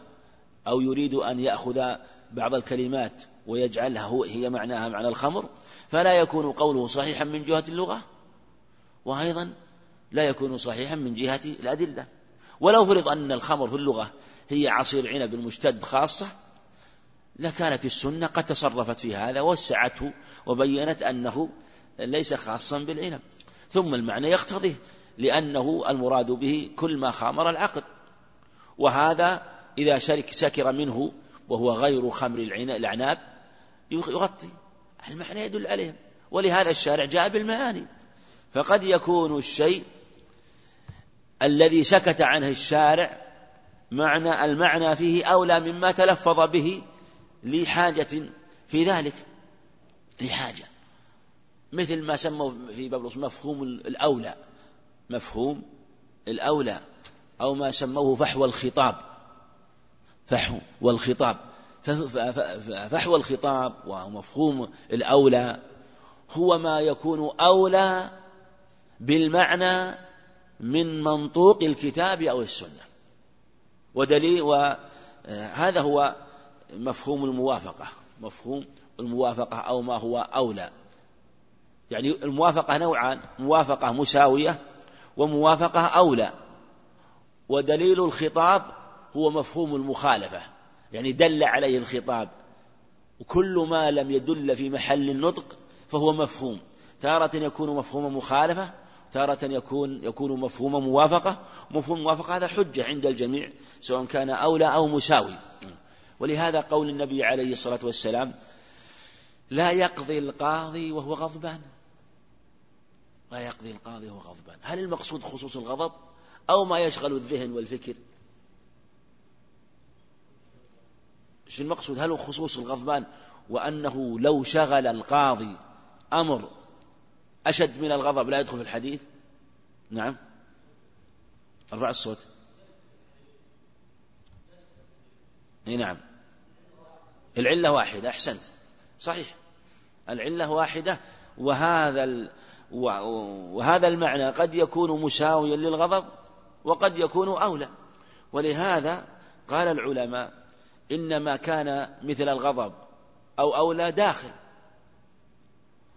أو يريد أن يأخذ بعض الكلمات ويجعلها هي معناها معنى الخمر. فلا يكون قوله صحيحا من جهة اللغة. وأيضا لا يكون صحيحا من جهة الأدلة. ولو فرض أن الخمر في اللغة هي عصير عنب المشتد خاصة لكانت السنة قد تصرفت في هذا وسعته وبينت أنه ليس خاصا بالعنب. ثم المعنى يقتضيه لأنه المراد به كل ما خامر العقل. وهذا إذا شرك سكر منه وهو غير خمر الأعناب يغطي. المعنى يدل عليه ولهذا الشارع جاء بالمعاني. فقد يكون الشيء الذي سكت عنه الشارع معنى المعنى فيه أولى مما تلفظ به لحاجة في ذلك. لحاجة. مثل ما سموا في باب مفهوم الأولى. مفهوم الأولى. أو ما سموه فحوى الخطاب. فحو والخطاب. فحوى الخطاب ومفهوم الأولى هو ما يكون أولى بالمعنى من منطوق الكتاب أو السنة. ودليل وهذا هو مفهوم الموافقة. مفهوم الموافقة أو ما هو أولى. يعني الموافقة نوعان موافقة مساوية وموافقة أولى. ودليل الخطاب هو مفهوم المخالفة. يعني دل عليه الخطاب. وكل ما لم يدل في محل النطق فهو مفهوم. تارة يكون مفهوم مخالفة تارة يكون يكون مفهوم موافقة مفهوم موافقة هذا حجة عند الجميع سواء كان أولى أو مساوي. ولهذا قول النبي عليه الصلاة والسلام لا يقضي القاضي وهو غضبان. لا يقضي القاضي وهو غضبان. هل المقصود خصوص الغضب أو ما يشغل الذهن والفكر؟ إيش المقصود؟ هل خصوص الغضبان وأنه لو شغل القاضي أمر أشد من الغضب لا يدخل في الحديث؟ نعم. أرفع الصوت. إي نعم. العلة واحدة أحسنت. صحيح. العلة واحدة وهذا ال... وهذا المعنى قد يكون مساويا للغضب وقد يكون أولى. ولهذا قال العلماء إنما كان مثل الغضب أو أولى داخل.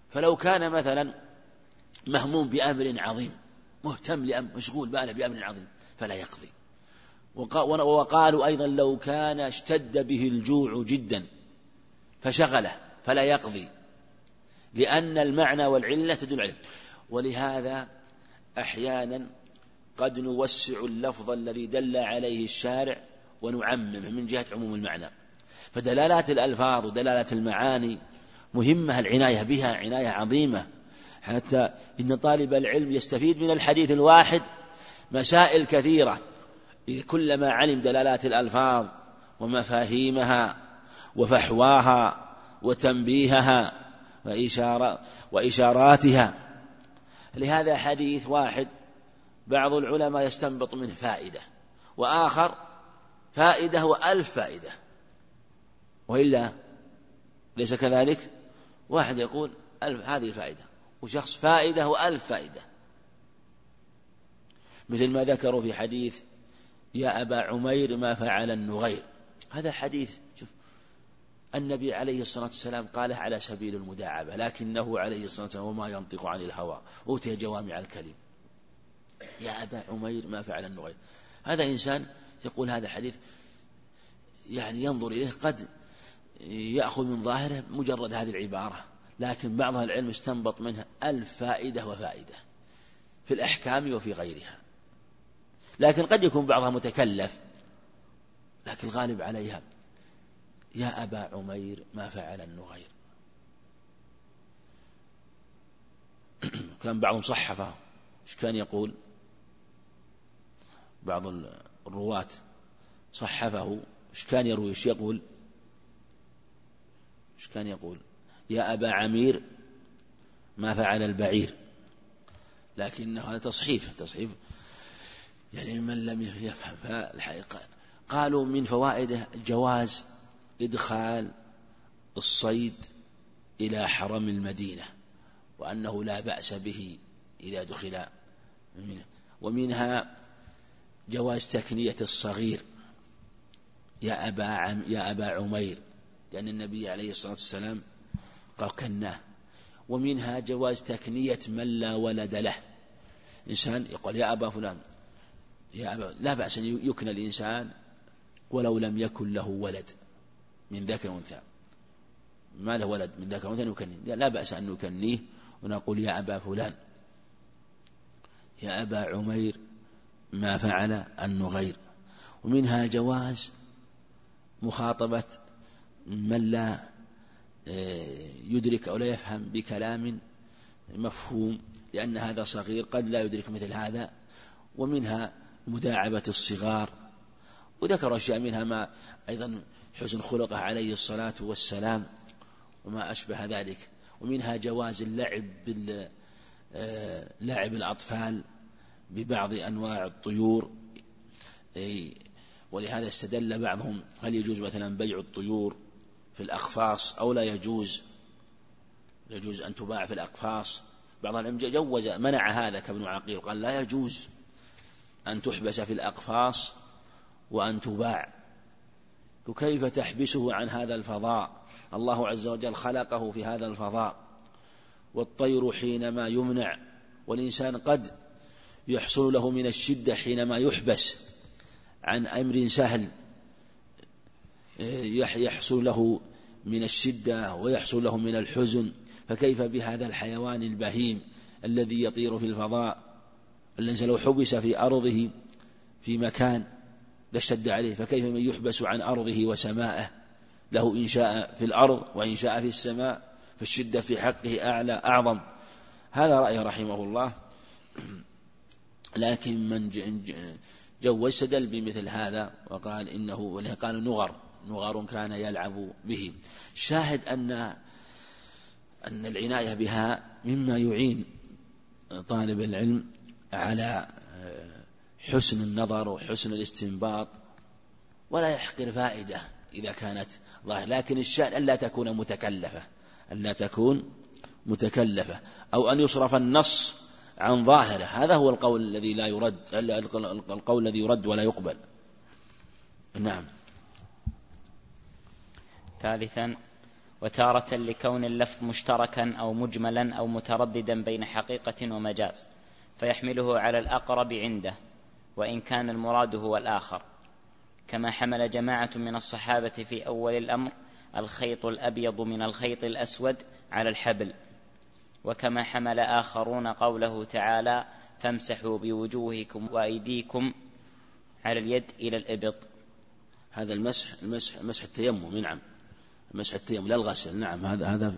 فلو كان مثلا مهموم بأمر عظيم مهتم لأمر مشغول باله بأمر عظيم فلا يقضي. وقالوا أيضا لو كان اشتد به الجوع جدا فشغله فلا يقضي. لأن المعنى والعلة تدل عليه. ولهذا أحيانا قد نوسع اللفظ الذي دل عليه الشارع ونعممه من جهة عموم المعنى. فدلالات الألفاظ ودلالات المعاني مهمة العناية بها عناية عظيمة. حتى إن طالب العلم يستفيد من الحديث الواحد مسائل كثيرة. كلما علم دلالات الألفاظ ومفاهيمها وفحواها وتنبيهها وإشارة وإشاراتها. لهذا حديث واحد بعض العلماء يستنبط منه فائدة وآخر فائدة وألف فائدة. وإلا ليس كذلك؟ واحد يقول ألف هذه فائدة. وشخص فائدة وألف فائدة. مثل ما ذكروا في حديث يا أبا عمير ما فعل النغير. هذا حديث شوف النبي عليه الصلاة والسلام قاله على سبيل المداعبة لكنه عليه الصلاة والسلام وما ينطق عن الهوى. أوتي جوامع الكلم. يا أبا عمير ما فعل النغير. هذا إنسان يقول هذا حديث يعني ينظر إليه قد يأخذ من ظاهره مجرد هذه العبارة. لكن بعض العلم استنبط منها ألف فائدة وفائدة في الأحكام وفي غيرها. لكن قد يكون بعضها متكلف لكن الغالب عليها يا أبا عمير ما فعل النغير. [clears throat] كان بعضهم صحفه. إيش كان يقول؟ بعض الرواة صحفه. إيش كان يروي؟ إيش يقول؟ إيش كان يقول؟ يا أبا عمير ما فعل البعير. لكنه هذا تصحيف تصحيف يعني من لم يفهم فالحقيقة قالوا من فوائده جواز إدخال الصيد إلى حرم المدينة وأنه لا بأس به إذا دخل منه. ومنها جواز تكنية الصغير. يا أبا عم يا أبا عمير لأن النبي عليه الصلاة والسلام قال كناه ومنها جواز تكنية من لا ولد له. إنسان يقول يا أبا فلان يا أبا لا بأس أن يكنى الإنسان ولو لم يكن له ولد من ذكر وأنثى ما له ولد من ذكر وأنثى نكنيه لا بأس أن نكنيه ونقول يا أبا فلان. يا أبا عمير ما فعل النغير ومنها جواز مخاطبة من لا يدرك أو لا يفهم بكلام مفهوم لأن هذا صغير قد لا يدرك مثل هذا ومنها مداعبة الصغار. وذكر أشياء منها ما أيضا حسن خلقه عليه الصلاة والسلام وما أشبه ذلك. ومنها جواز اللعب بال آه، لعب الأطفال ببعض أنواع الطيور. ولهذا استدل بعضهم هل يجوز مثلا بيع الطيور في الأقفاص أو لا يجوز؟ يجوز أن تباع في الأقفاص بعض العلم جوز منع هذا كابن عقيل قال لا يجوز أن تحبس في الأقفاص وأن تباع. كيف تحبسه عن هذا الفضاء؟ الله عز وجل خلقه في هذا الفضاء. والطير حينما يمنع والإنسان قد يحصل له من الشدة حينما يحبس عن أمر سهل. يحصل له من الشدة ويحصل له من الحزن فكيف بهذا الحيوان البهيم الذي يطير في الفضاء الذي لو حبس في أرضه في مكان لاشتد عليه فكيف من يحبس عن أرضه وسمائه له إن شاء في الأرض وإن شاء في السماء فالشدة في حقه أعلى أعظم. هذا رأيه رحمه الله. لكن من جوز استدل بمثل هذا وقال إنه قال نغر. نغر كان يلعب به. شاهد أن أن العناية بها مما يعين طالب العلم على حسن النظر وحسن الاستنباط ولا يحقر فائدة إذا كانت ظاهرة. لكن الشأن ألا تكون متكلفة ألا تكون متكلفة. أو أن يصرف النص عن ظاهره. هذا هو القول الذي لا يرد القول الذي يرد ولا يقبل. نعم. ثالثا وتارة لكون اللفظ مشتركا أو مجملا أو مترددا بين حقيقة ومجاز فيحمله على الأقرب عنده وإن كان المراد هو الآخر. كما حمل جماعة من الصحابة في أول الأمر الخيط الأبيض من الخيط الأسود على الحبل. وكما حمل آخرون قوله تعالى فامسحوا بوجوهكم وأيديكم على اليد إلى الإبط. هذا المسح المسح مسح التيمم نعم. مسح التيمم لا الغسل نعم هذا هذا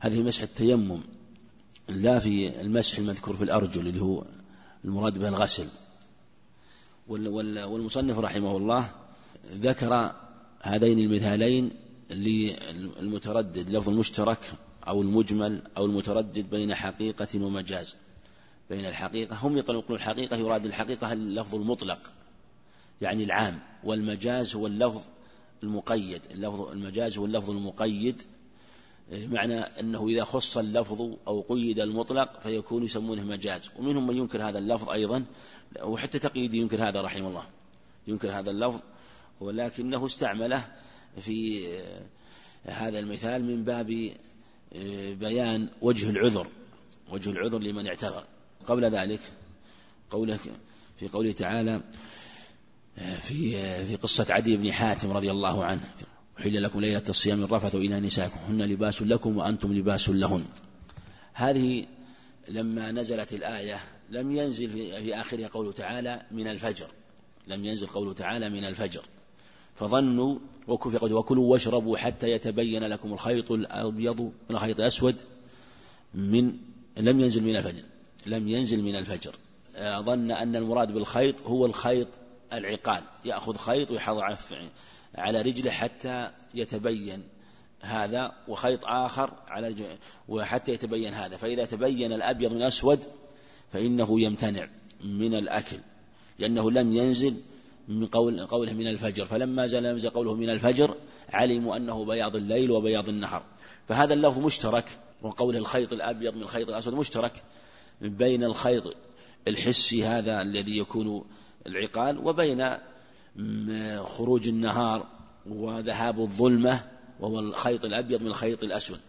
هذه مسح التيمم لا في المسح المذكور في الأرجل اللي هو المراد به الغسل. والمصنف رحمه الله ذكر هذين المثالين للمتردد لفظ المشترك أو المجمل أو المتردد بين حقيقة ومجاز. بين الحقيقة هم يطلقون الحقيقة يراد الحقيقة اللفظ المطلق يعني العام والمجاز هو اللفظ المقيد اللفظ المجاز هو اللفظ المقيد. معنى أنه إذا خص اللفظ أو قيد المطلق فيكون يسمونه مجاز. ومنهم من ينكر هذا اللفظ أيضا وحتى تقييد ينكر هذا رحمه الله. ينكر هذا اللفظ ولكنه استعمله في هذا المثال من باب بيان وجه العذر وجه العذر لمن اعتذر. قبل ذلك قوله في قوله تعالى في في قصة عدي بن حاتم رضي الله عنه. أحل لكم ليلة الصيام الرفث إلى نسائكم هن لباس لكم وأنتم لباس لهن. هذه لما نزلت الآية لم ينزل في آخرها قوله تعالى من الفجر. لم ينزل قوله تعالى من الفجر. فظنوا وكلوا واشربوا حتى يتبين لكم الخيط الأبيض من الخيط الأسود من لم ينزل من الفجر. لم ينزل من الفجر. ظن أن المراد بالخيط هو الخيط العقال يأخذ خيط ويحض على رجله حتى يتبين هذا وخيط آخر على وحتى يتبين هذا. فإذا تبين الأبيض من الأسود فإنه يمتنع من الأكل لأنه لم ينزل من قول قوله من الفجر. فلما زال ينزل قوله من الفجر علموا أنه بياض الليل وبياض النهار. فهذا اللفظ مشترك وقوله الخيط الأبيض من الخيط الأسود مشترك بين الخيط الحسي هذا الذي يكون العقال وبين خروج النهار وذهاب الظلمة وهو الخيط الأبيض من الخيط الأسود.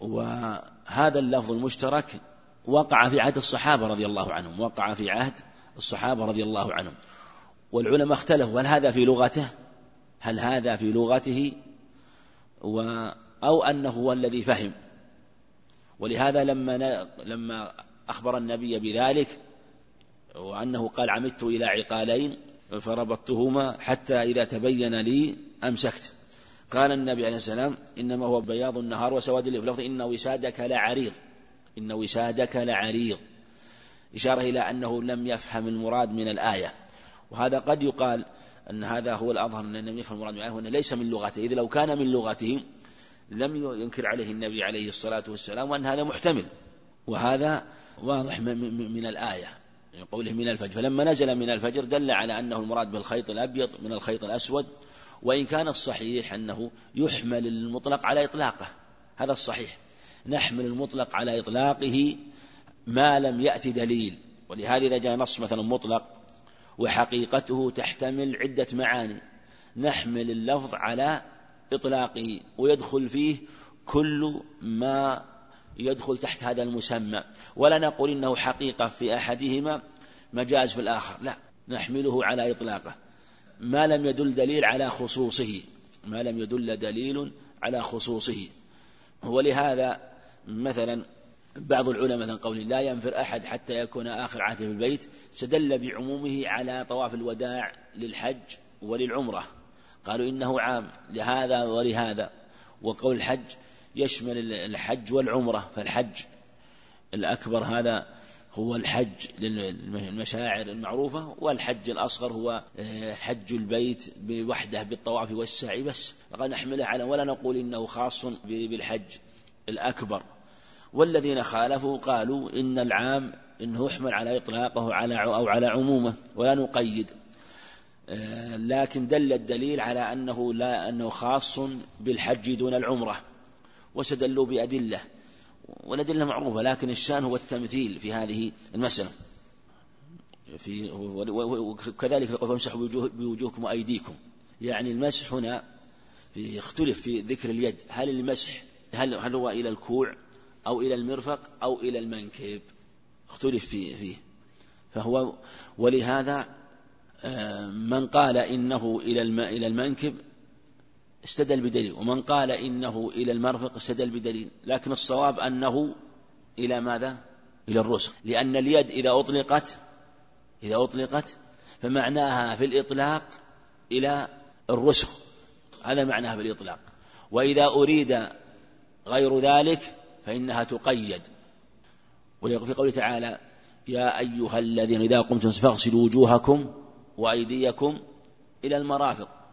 وهذا اللفظ المشترك وقع في عهد الصحابة رضي الله عنهم وقع في عهد الصحابة رضي الله عنهم. والعلماء اختلفوا هل هذا في لغته؟ هل هذا في لغته؟ و أو أنه هو الذي فهم. ولهذا لما لما أخبر النبي بذلك وأنه قال عمدت إلى عقالين فربطتهما حتى إذا تبين لي أمسكت. قال النبي عليه السلام إنما هو بياض النهار وسواد الليل. في إن وسادك لعريض. إن وسادك لعريض. إشارة إلى أنه لم يفهم المراد من الآية. وهذا قد يقال أن هذا هو الأظهر أن لم يفهم المراد من الآية وأنه ليس من لغته إذ لو كان من لغته لم ينكر عليه النبي عليه الصلاة والسلام وأن هذا محتمل. وهذا واضح من الآية. من قوله من الفجر. فلما نزل من الفجر دل على أنه المراد بالخيط الأبيض من الخيط الأسود وإن كان الصحيح أنه يحمل المطلق على إطلاقه. هذا الصحيح. نحمل المطلق على إطلاقه ما لم يأتي دليل. ولهذا إذا جاء نص مثلا مطلق وحقيقته تحتمل عدة معاني نحمل اللفظ على إطلاقه ويدخل فيه كل ما يدخل تحت هذا المسمى. ولا نقول إنه حقيقة في أحدهما مجاز في الآخر. لا نحمله على إطلاقه. ما لم يدل دليل على خصوصه. ما لم يدل دليل على خصوصه. ولهذا مثلا بعض العلماء مثلا قول لا ينفر أحد حتى يكون آخر عهده في البيت استدل بعمومه على طواف الوداع للحج وللعمرة. قالوا إنه عام لهذا ولهذا. وقول الحج يشمل الحج والعمرة فالحج الأكبر هذا هو الحج للمشاعر المعروفة والحج الأصغر هو آه، حج البيت بوحده بالطواف والسعي بس. فقد نحمله على ولا نقول إنه خاص بالحج الأكبر. والذين خالفوا قالوا إن العام إنه يحمل على إطلاقه على أو على عمومه ولا نقيد. آه، لكن دل الدليل على أنه لا أنه خاص بالحج دون العمرة. واستدلوا بأدلة والأدلة معروفة لكن الشان هو التمثيل في هذه المسألة. في وكذلك يقول فامسحوا بوجوه بوجوهكم وأيديكم. يعني المسح هنا في اختلف في ذكر اليد. هل المسح هل هل هو إلى الكوع أو إلى المرفق أو إلى المنكب؟ اختلف فيه, فيه. فهو ولهذا آه، من قال إنه إلى إلى المنكب استدل بدليل ومن قال إنه إلى المرفق استدل بدليل لكن الصواب أنه إلى ماذا؟ إلى الرسل لأن اليد إذا أطلقت إذا أطلقت فمعناها في الإطلاق إلى الرسل هذا معناها في الإطلاق. وإذا أريد غير ذلك فإنها تقيد. وليقول في قوله تعالى يا أيها الذين إذا قمتم فاغسلوا وجوهكم وأيديكم إلى المرافق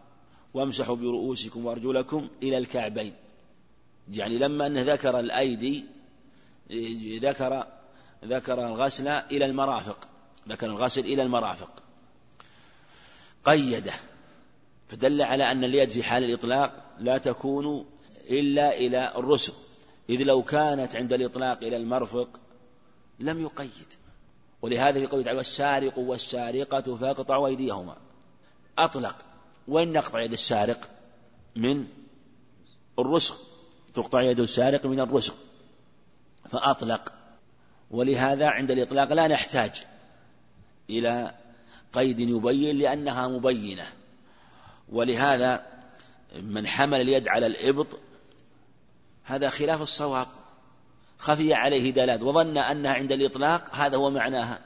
وامسحوا برؤوسكم وأرجلكم إلى الكعبين. يعني لما أنه ذكر الأيدي ذكر ذكر الغسل إلى المرافق ذكر الغسل إلى المرافق. قيده. فدل على أن اليد في حال الإطلاق لا تكون إلا إلى الرسل. إذ لو كانت عند الإطلاق إلى المرفق لم يقيد. ولهذا في قوله تعالى والسارق والسارقة فاقطعوا أيديهما. أطلق. وين نقطع يد السارق من الرسغ تقطع يد السارق من الرسغ فأطلق. ولهذا عند الإطلاق لا نحتاج إلى قيد يبين لأنها مبينة. ولهذا من حمل اليد على الإبط هذا خلاف الصواب. خفي عليه دلالات وظن أنها عند الإطلاق هذا هو معناها.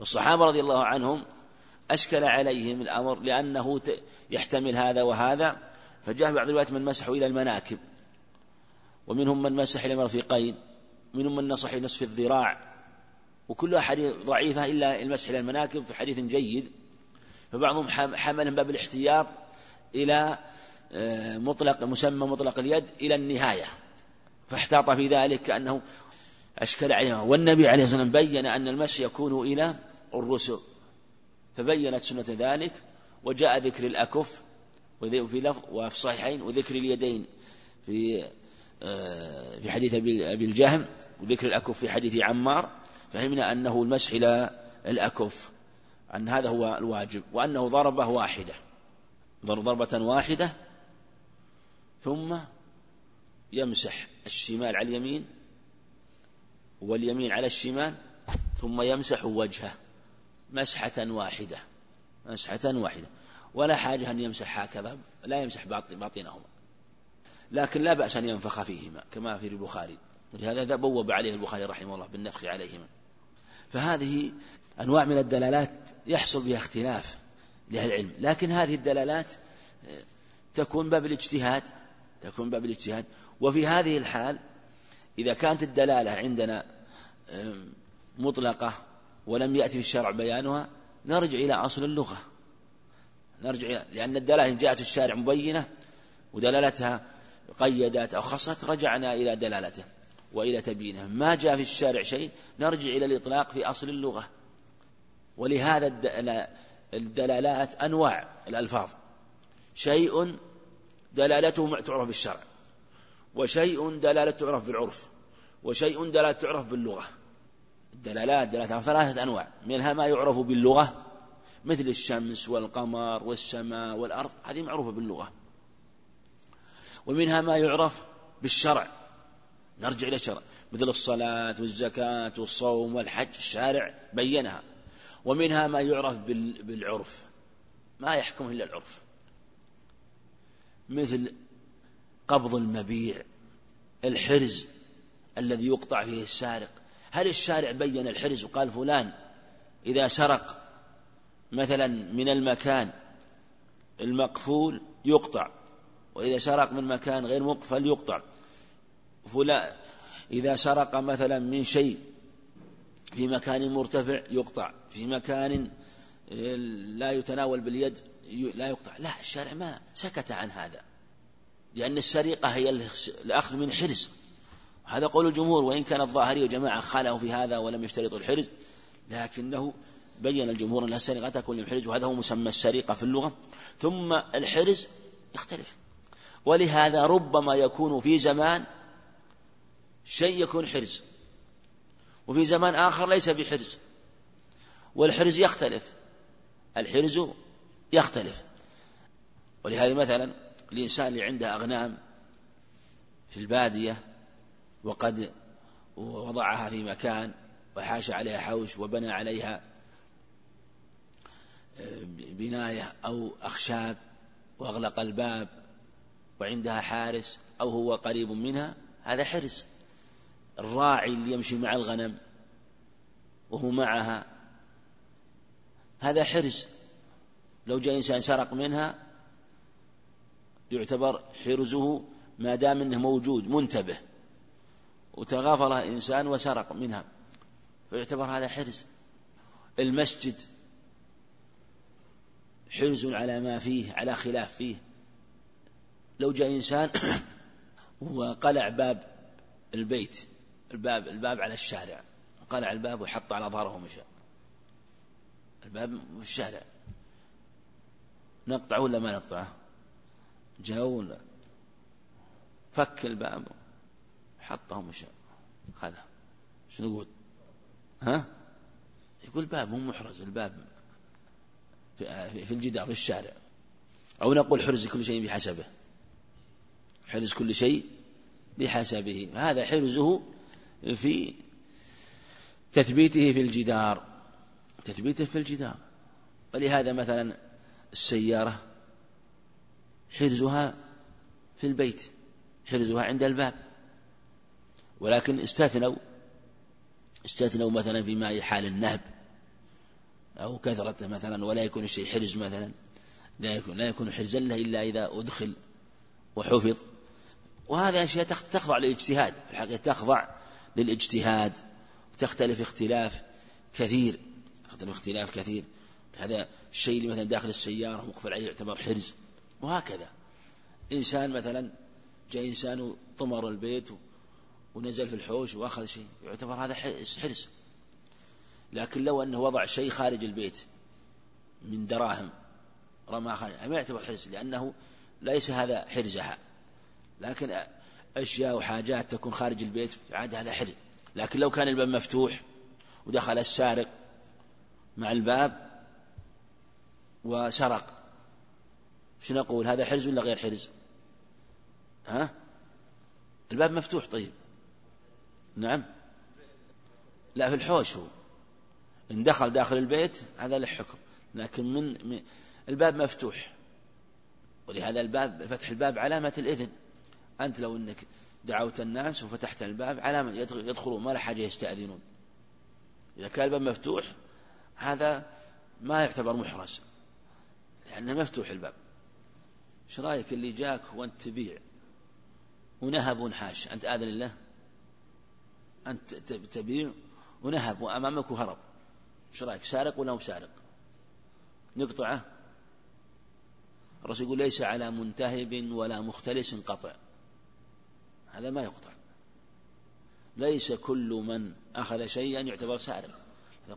والصحابة رضي الله عنهم أشكل عليهم الأمر لأنه يحتمل هذا وهذا. فجاء بعض الروايات من مسحوا إلى المناكب. ومنهم من مسح إلى المرفقين. منهم من نصح نصف الذراع. وكلها حديث ضعيفة إلا المسح إلى المناكب في حديث جيد. فبعضهم حمل باب الاحتياط إلى آه، مطلق مسمى مطلق اليد إلى النهاية. فاحتاط في ذلك كأنه أشكل عليهم. والنبي عليه الصلاة والسلام بين أن المسح يكون إلى الرسل. فبينت سنة ذلك وجاء ذكر الأكف وفي لفظ وفي الصحيحين وذكر اليدين في آه، في حديث أبي الجهم وذكر الأكف في حديث عمار فهمنا أنه المسح إلى الأكف أن هذا هو الواجب وأنه ضربة واحدة ضربة واحدة ثم يمسح الشمال على اليمين واليمين على الشمال ثم يمسح وجهه. مسحة واحدة. مسحة واحدة. ولا حاجة أن يمسح هكذا. لا يمسح باطنهما. لكن لا بأس أن ينفخ فيهما كما في البخاري. ولهذا بوب عليه البخاري رحمه الله بالنفخ عليهما. فهذه أنواع من الدلالات يحصل بها اختلاف لأهل العلم. لكن هذه الدلالات آه، تكون باب الاجتهاد. تكون باب الاجتهاد. وفي هذه الحال إذا كانت الدلالة عندنا مطلقة ولم يأتي في الشرع بيانها نرجع إلى أصل اللغة. نرجع إلى لأن الدلالة إن جاءت الشارع مبينة ودلالتها قيدت أو خصت رجعنا إلى دلالته وإلى تبيينه ما جاء في الشارع شيء نرجع إلى الإطلاق في أصل اللغة. ولهذا الدلالات أنواع الألفاظ. شيء دلالته تعرف بالشرع وشيء دلالته تعرف بالعرف وشيء دلالة تعرف باللغة. الدلالات دلالات ثلاثة أنواع. منها ما يعرف باللغة مثل الشمس والقمر والسماء والأرض هذه معروفة باللغة. ومنها ما يعرف بالشرع. نرجع إلى الشرع. مثل الصلاة والزكاة والصوم والحج الشارع بينها. ومنها ما يعرف بالعرف. ما يحكم إلا العرف. مثل قبض المبيع الحرز الذي يقطع فيه السارق. هل الشارع بين الحرز وقال فلان إذا سرق مثلا من المكان المقفول يقطع وإذا سرق من مكان غير مقفل يقطع. فلان إذا سرق مثلا من شيء في مكان مرتفع يقطع في مكان لا يتناول باليد لا يقطع. لا الشارع ما سكت عن هذا لأن السرقة هي الأخذ من حرز. هذا قول الجمهور وإن كان الظاهري وجماعة خالوا في هذا ولم يشترطوا الحرز لكنه بين الجمهور أن السرقة تكون للحرز وهذا هو مسمى السرقة في اللغة. ثم الحرز يختلف. ولهذا ربما يكون في زمان شيء يكون حرز وفي زمان آخر ليس بحرز والحرز يختلف. الحرز يختلف. ولهذا مثلا الإنسان اللي عنده أغنام في البادية وقد وضعها في مكان وحاش عليها حوش وبنى عليها آه، بناية أو أخشاب وأغلق الباب وعندها حارس أو هو قريب منها هذا حرز الراعي اللي يمشي مع الغنم وهو معها هذا حرز لو جاء إنسان سرق منها يعتبر حرزه ما دام إنه موجود منتبه. وتغافل انسان وسرق منها. فيعتبر هذا حرز المسجد حرز على ما فيه على خلاف فيه. لو جاء إنسان [coughs] وقلع باب البيت الباب الباب على الشارع قلع الباب وحط على ظهره ومشى. الباب في الشارع نقطعه ولا ما نقطعه جاء فك الباب. حطه ومشى خذه شنو يقول؟ ها؟ يقول باب مو محرز الباب في الجدار في الشارع. أو نقول حرز كل شيء بحسبه. حرز كل شيء بحسبه. هذا حرزه في تثبيته في الجدار. تثبيته في الجدار. ولهذا مثلا السيارة حرزها في البيت حرزها عند الباب. ولكن استثنوا استثنوا مثلا في حال النهب أو كثرة مثلا ولا يكون الشيء حرز مثلا لا يكون لا يكون حرزا له إلا إذا أدخل وحفظ. وهذه أشياء تخضع للاجتهاد في الحقيقة تخضع للاجتهاد تختلف اختلاف كثير تختلف اختلاف كثير. هذا الشيء اللي مثلا داخل السيارة مقفل عليه يعتبر حرز وهكذا. إنسان مثلا جاء إنسان طمر البيت ونزل في الحوش وأخذ شيء. يعتبر هذا حرز لكن لو أنه وضع شيء خارج البيت من دراهم رمى خارج ما يعتبر حرز لأنه ليس هذا حرزها لكن أشياء وحاجات تكون خارج البيت عاد هذا حرز لكن لو كان الباب مفتوح ودخل السارق مع الباب وسرق شنو نقول هذا حرز ولا غير حرز؟ ها؟ الباب مفتوح طيب. نعم. لا في الحوش هو. إن دخل داخل البيت هذا له حكم. لكن من, من الباب مفتوح. ولهذا الباب فتح الباب علامة الإذن. أنت لو أنك دعوت الناس وفتحت الباب علامة يدخلون ما له حاجة يستأذنون. إذا كان الباب مفتوح هذا ما يعتبر محرز. لأنه مفتوح الباب. إيش رأيك اللي جاك وأنت تبيع؟ ونهب ونحاش. أنت آذن له انت تبيع ونهب وأمامك وهرب إيش رأيك؟ سارق ولا مو سارق؟ نقطعه. الرسول يقول ليس على منتهب ولا مختلس قطع. هذا ما يقطع. ليس كل من أخذ شيئا يعتبر سارق.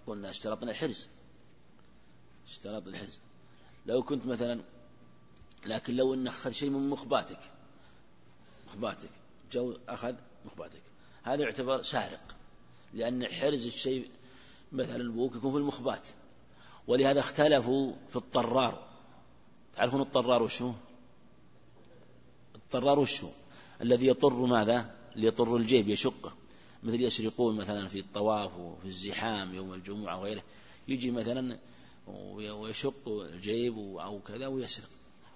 قلنا اشترطنا الحرز. اشترط الحرز. لو كنت مثلا لكن لو انه أخذ شيء من مخباتك مخباتك جو أخذ مخباتك. هذا يعتبر سارق لأن حرز الشيء مثلا البوك يكون في المخبات ولهذا اختلفوا في الطرار. تعرفون الطرار وشو الطرار وشو الذي يطر ماذا؟ اللي يطر الجيب يشقه. مثل يسرقون مثلا في الطواف وفي الزحام يوم الجمعة وغيره. يجي مثلا ويشق الجيب أو كذا ويسرق.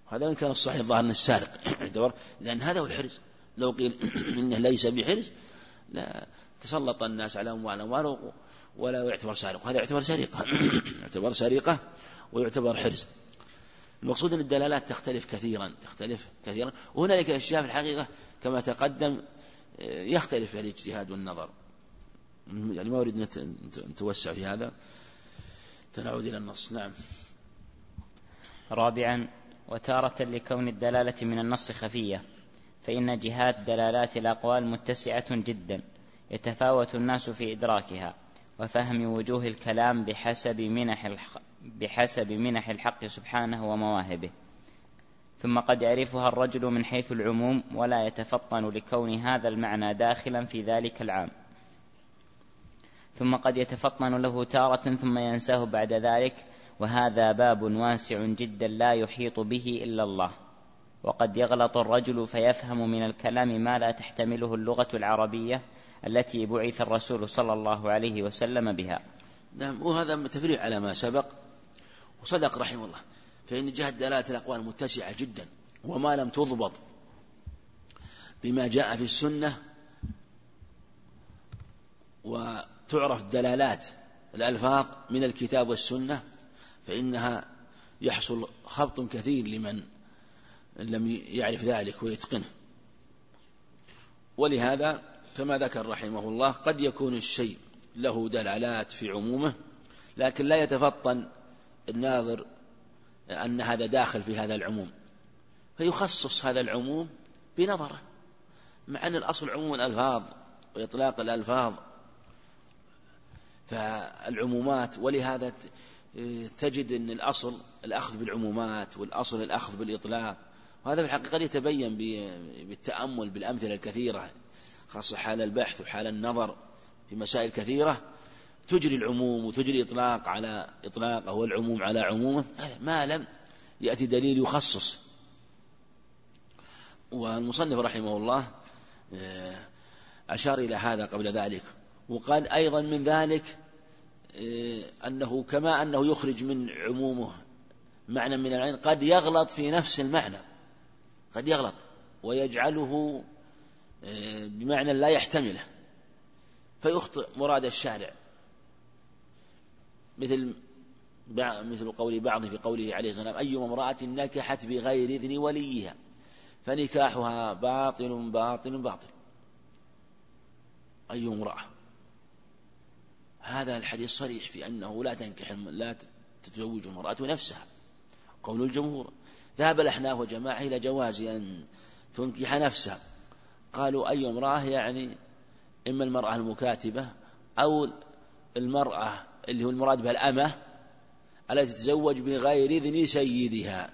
هذا إن كان الصحيح الظاهر أنه السارق يعتبر لأن هذا هو الحرز. لو قيل إنه ليس بحرز لا تسلط الناس على أموالهم ولا يعتبر سارق. هذا يعتبر سرقة. [coughs] يعتبر سرقة ويعتبر حرز. المقصود أن الدلالات تختلف كثيرا تختلف كثيرا. وهنالك أشياء في الحقيقة كما تقدم يختلف في الاجتهاد والنظر. يعني ما أريد أن نتوسع في هذا. تنعود إلى النص. نعم. رابعا وتارة لكون الدلالة من النص خفية. فإن جهات دلالات الأقوال متسعة جدا يتفاوت الناس في إدراكها وفهم وجوه الكلام بحسب منح بحسب منح الحق سبحانه ومواهبه. ثم قد يعرفها الرجل من حيث العموم ولا يتفطن لكون هذا المعنى داخلا في ذلك العام. ثم قد يتفطن له تارة ثم ينساه بعد ذلك وهذا باب واسع جدا لا يحيط به إلا الله. وقد يغلط الرجل فيفهم من الكلام ما لا تحتمله اللغة العربية التي بعث الرسول صلى الله عليه وسلم بها. نعم وهذا تفريع على ما سبق. وصدق رحمه الله. فإن جهة دلالة الأقوال متسعة جدا وما لم تضبط بما جاء في السنة وتعرف دلالات الألفاظ من الكتاب والسنة فإنها يحصل خبط كثير لمن لم يعرف ذلك ويتقنه. ولهذا كما ذكر رحمه الله قد يكون الشيء له دلالات في عمومه لكن لا يتفطن الناظر أن هذا داخل في هذا العموم. فيخصص هذا العموم بنظره مع أن الأصل عموم الألفاظ وإطلاق الألفاظ فالعمومات ولهذا تجد أن الأصل الأخذ بالعمومات والأصل الأخذ بالإطلاق وهذا في الحقيقة يتبين بالتأمل بالأمثلة الكثيرة خاصة حال البحث وحال النظر في مسائل كثيرة تجري العموم وتجري إطلاق على إطلاق أو العموم على عمومه. ما لم يأتي دليل يخصص. والمصنف رحمه الله آه، أشار إلى هذا قبل ذلك وقال أيضا من ذلك آه، أنه كما أنه يخرج من عمومه معنى من العين قد يغلط في نفس المعنى. قد يغلط ويجعله آه، بمعنى لا يحتمله. فيخطئ مراد الشارع. مثل مثل قول بعض في قوله عليه الصلاة والسلام أيما امرأة نكحت بغير إذن وليها فنكاحها باطل باطل باطل. أي امرأة. هذا الحديث صريح في أنه لا تنكح لا تتزوج المرأة نفسها. قول الجمهور. ذهب الأحناف وجماعة إلى جواز أن تنكح نفسها. قالوا أي امرأة يعني إما المرأة المكاتبة أو المرأة اللي هو المراد بها الأمة التي تتزوج بغير إذن سيدها.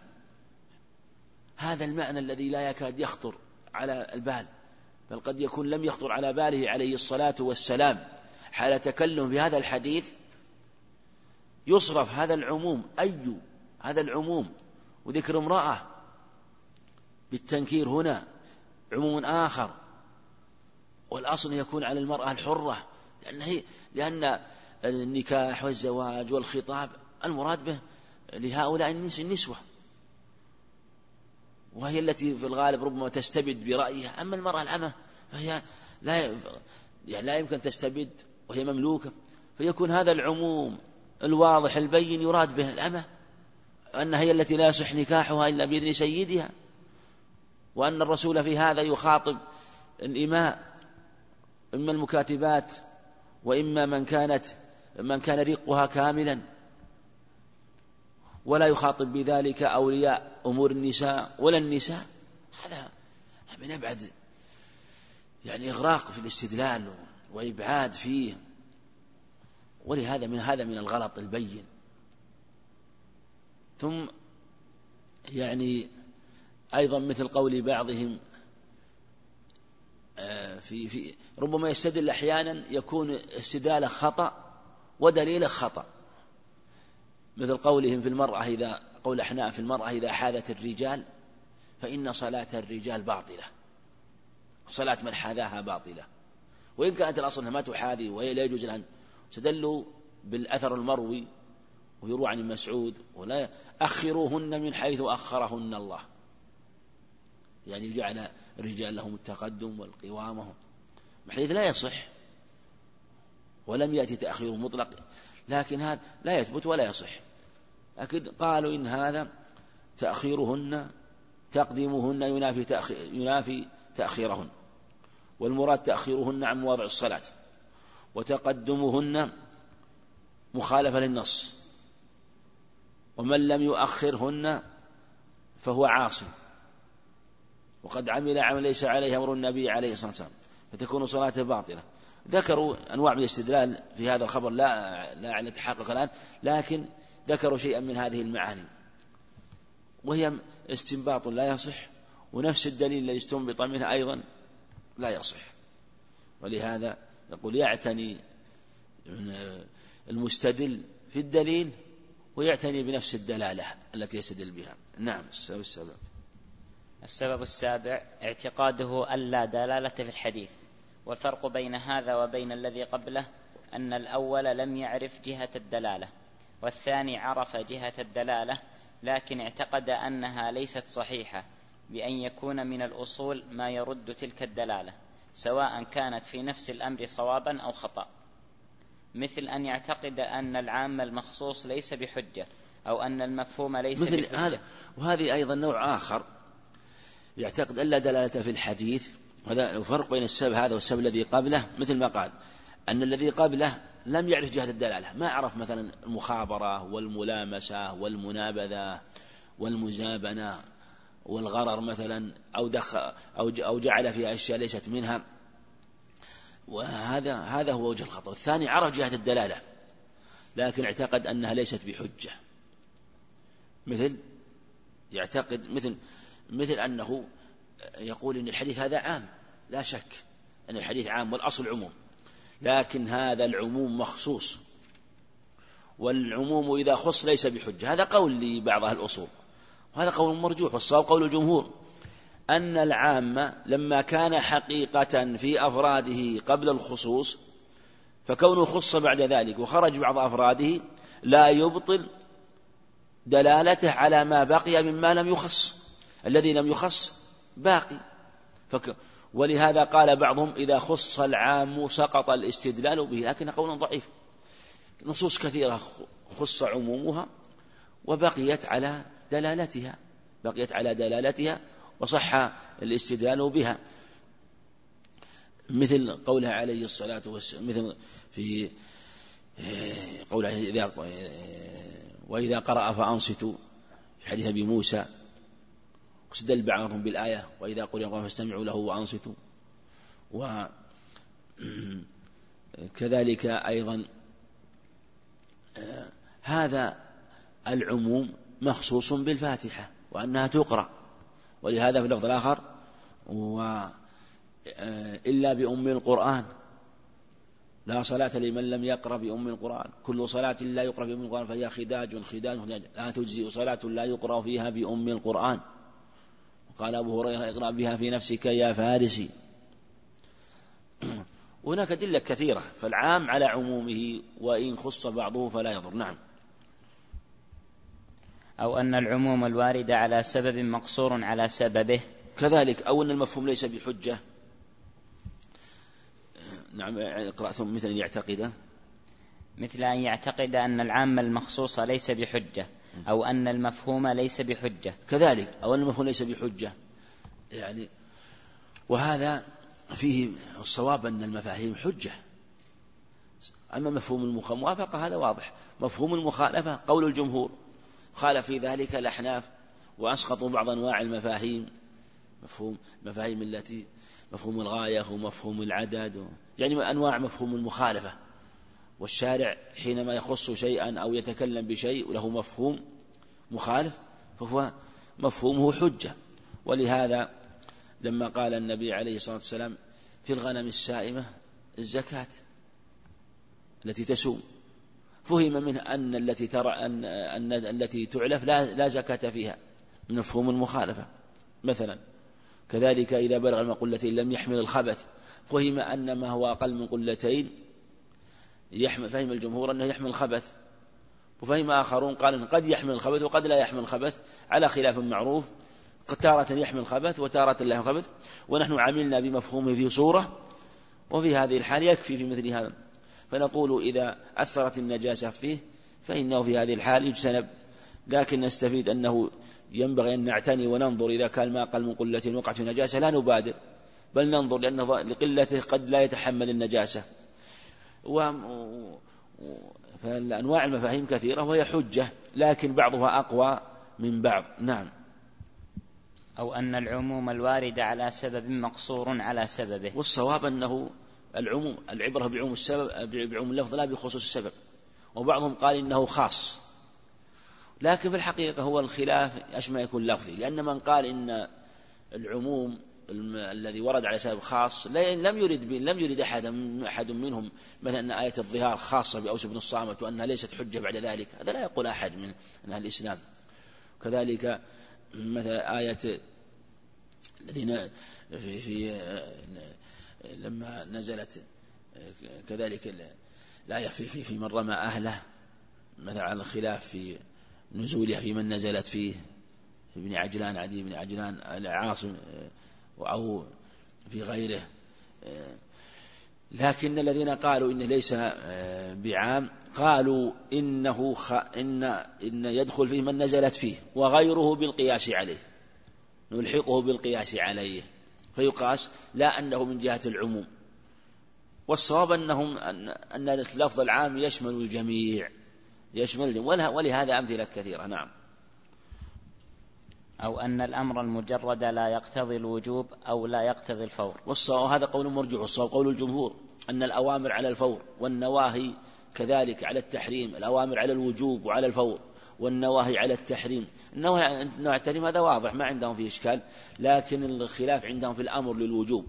هذا المعنى الذي لا يكاد يخطر على البال بل قد يكون لم يخطر على باله عليه الصلاة والسلام. حال تكلم بهذا الحديث يصرف هذا العموم أي هذا العموم وذكر امرأة بالتنكير هنا عموم آخر. والأصل يكون على المرأة الحرة لأن هي لأن النكاح والزواج والخطاب المراد به لهؤلاء النسوة. وهي التي في الغالب ربما تستبد برأيها. أما المرأة الأمة فهي لا يعني لا يمكن تستبد وهي مملوكة. فيكون هذا العموم الواضح البين يراد به الأمة. أنها هي التي لا يصح نكاحها إلا بإذن سيدها وأن الرسول في هذا يخاطب الإماء إما المكاتبات وإما من كانت من كان رقها كاملا ولا يخاطب بذلك أولياء أمور النساء ولا النساء. هذا من أبعد يعني إغراق في الاستدلال وإبعاد فيه. ولهذا من هذا من الغلط البين. ثم يعني أيضا مثل قول بعضهم آه، في في ربما يستدل أحيانا يكون استدلاله خطأ ودليله خطأ. مثل قولهم في المرأة إذا قول أحناف في المرأة إذا حاذت الرجال فإن صلاة الرجال باطلة. صلاة من حاذاها باطلة. وإن كانت الأصل أنها ما تحاذي وهي لا يجوز أن تدلوا بالأثر المروي ويروى عن مسعود ولا أخروهن من حيث أخرهن الله. يعني جعل الرجال لهم التقدم والقوامة. حديث لا يصح. ولم يأتي تأخير مطلق. لكن هذا لا يثبت ولا يصح. لكن قالوا إن هذا تأخيرهن تقديمهن ينافي تأخير ينافي تأخيرهن. والمراد تأخيرهن عن مواضع الصلاة. وتقدمهن مخالفة للنص. ومن لم يؤخرهن فهو عاصي وقد عمل عمل ليس عليه أمر النبي عليه الصلاة والسلام فتكون صلاته باطلة. ذكروا أنواع من الاستدلال في هذا الخبر لا لا نتحقق الآن لكن ذكروا شيئا من هذه المعاني. وهي استنباط لا يصح ونفس الدليل الذي استنبط منه أيضا لا يصح. ولهذا يقول يعتني المستدل في الدليل ويعتني بنفس الدلالة التي يستدل بها. نعم السبب السبب السبب السابع اعتقاده ألا دلالة في الحديث والفرق بين هذا وبين الذي قبله أن الأول لم يعرف جهة الدلالة والثاني عرف جهة الدلالة لكن اعتقد أنها ليست صحيحة بأن يكون من الأصول ما يرد تلك الدلالة سواء كانت في نفس الأمر صوابا أو خطأ. مثل أن يعتقد أن العام المخصوص ليس بحجة أو أن المفهوم ليس مثل بحجة. هذا. وهذه أيضا نوع آخر يعتقد أن لا دلالة في الحديث. هذا الفرق بين السبب هذا والسبب الذي قبله مثل ما قال أن الذي قبله لم يعرف جهة الدلالة. ما عرف مثلا المخابرة والملامسة والمنابذة والمزابنة والغرر مثلا أو دخل أو أو جعل فيها أشياء ليست منها. وهذا هذا هو وجه الخطأ. الثاني عرف جهة الدلالة لكن اعتقد أنها ليست بحجة. مثل يعتقد مثل مثل أنه يقول إن الحديث هذا عام. لا شك أن الحديث عام والأصل عموم لكن هذا العموم مخصوص. والعموم إذا خص ليس بحجة. هذا قول لبعض أهل الأصول وهذا قول مرجوح والصواب قول الجمهور. أن العام لما كان حقيقة في أفراده قبل الخصوص فكونه خص بعد ذلك وخرج بعض أفراده لا يبطل دلالته على ما بقي مما لم يخص. الذي لم يخص باقي. فك ولهذا قال بعضهم إذا خص العام سقط الاستدلال به لكن قول ضعيف نصوص كثيرة خص عمومها وبقيت على دلالتها بقيت على دلالتها وصح الاستدلال بها. مثل قولها عليه الصلاة والسلام مثل في قوله إذا وإذا قرأ فأنصتوا في حديث أبي موسى واستدل بعضهم بالآية وإذا قرئ القرآن فاستمعوا له وأنصتوا. وكذلك أيضا هذا العموم مخصوص بالفاتحة وأنها تقرأ. ولهذا في اللفظ الآخر و إلا بأم القرآن. لا صلاة لمن لم يقرأ بأم القرآن. كل صلاة لا يقرأ بأم القرآن فهي خداج خداج خداج. لا تجزئ صلاة لا يقرأ فيها بأم القرآن. قال أبو هريرة اقرأ بها في نفسك يا فارسي. [clears throat] وهناك أدلة كثيرة فالعام على عمومه وإن خص بعضه فلا يضر. نعم. أو أن العموم الوارد على سبب مقصور على سببه. كذلك أو أن المفهوم ليس بحجة. نعم اقرأ ثم مثل يعتقد. مثل أن يعتقد أن العام المخصوص ليس بحجة أو أن المفهوم ليس بحجة. كذلك أو أن المفهوم ليس بحجة. يعني وهذا فيه الصواب أن المفاهيم حجة. أما مفهوم الموافقة هذا واضح. مفهوم المخالفة قول الجمهور. خالف في ذلك الأحناف وأسقطوا بعض أنواع المفاهيم. مفهوم المفاهيم التي مفهوم الغاية ومفهوم العدد يعني أنواع مفهوم المخالفة. والشارع حينما يخص شيئا أو يتكلم بشيء له مفهوم مخالف فهو مفهومه حجة. ولهذا لما قال النبي عليه الصلاة والسلام في الغنم السائمة الزكاة التي تسوم. فهم منه أن التي ترى أن, أن التي تعلف لا, لا زكاة فيها من مفهوم المخالفة. مثلا كذلك إذا بلغ المقلتين لم يحمل الخبث فهم أن ما هو أقل من قلتين يحمل فهم الجمهور أنه يحمل الخبث. وفهم آخرون قال إن قد يحمل الخبث وقد لا يحمل الخبث على خلاف معروف. تارة يحمل الخبث وتارة لا يحمل الخبث ونحن عملنا بمفهومه في صورة وفي هذه الحال يكفي في مثل هذا. فنقول إذا أثرت النجاسة فيه فإنه في هذه الحال يجتنب. لكن نستفيد أنه ينبغي أن نعتني وننظر إذا كان ما أقل من قلة وقعت في نجاسة لا نبادر بل ننظر لأنه لقلته قد لا يتحمل النجاسة. و... فالأنواع المفاهيم كثيرة وهي حجة لكن بعضها أقوى من بعض. نعم. أو أن العموم الوارد على سبب مقصور على سببه. والصواب أنه العموم العبرة بعموم السبب بعموم اللفظ لا بخصوص السبب. وبعضهم قال إنه خاص. لكن في الحقيقة هو الخلاف أشمل يكون لفظي. لأن من قال إن العموم الذي ورد على سبب خاص لم يرد لم يرد أحد أحد منهم مثلا أن آية الظهار خاصة بأوس بن الصامت وأنها ليست حجة بعد ذلك. هذا لا يقول أحد من أهل الإسلام. كذلك مثلا آية الذين في, في لما نزلت كذلك الآية في, في, في من رمى أهله مثلا على الخلاف في نزولها في من نزلت فيه ابن عجلان عدي بن عجلان العاصم أو في غيره. لكن الذين قالوا إنه ليس بعام قالوا إنه خ... إن إن يدخل فيه من نزلت فيه وغيره بالقياس عليه نلحقه بالقياس عليه. فيقاس لا أنه من جهة العموم. والصواب أنهم أن, أن اللفظ العام يشمل الجميع يشمل ولهذا أمثلة كثيرة. نعم. أو أن الأمر المجرد لا يقتضي الوجوب أو لا يقتضي الفور. والصواب هذا قول مرجع والصواب قول الجمهور أن الأوامر على الفور والنواهي كذلك على التحريم الأوامر على الوجوب وعلى الفور. والنواهي على التحريم. النواهي عن التحريم هذا واضح ما عندهم فيه إشكال لكن الخلاف عندهم في الأمر للوجوب.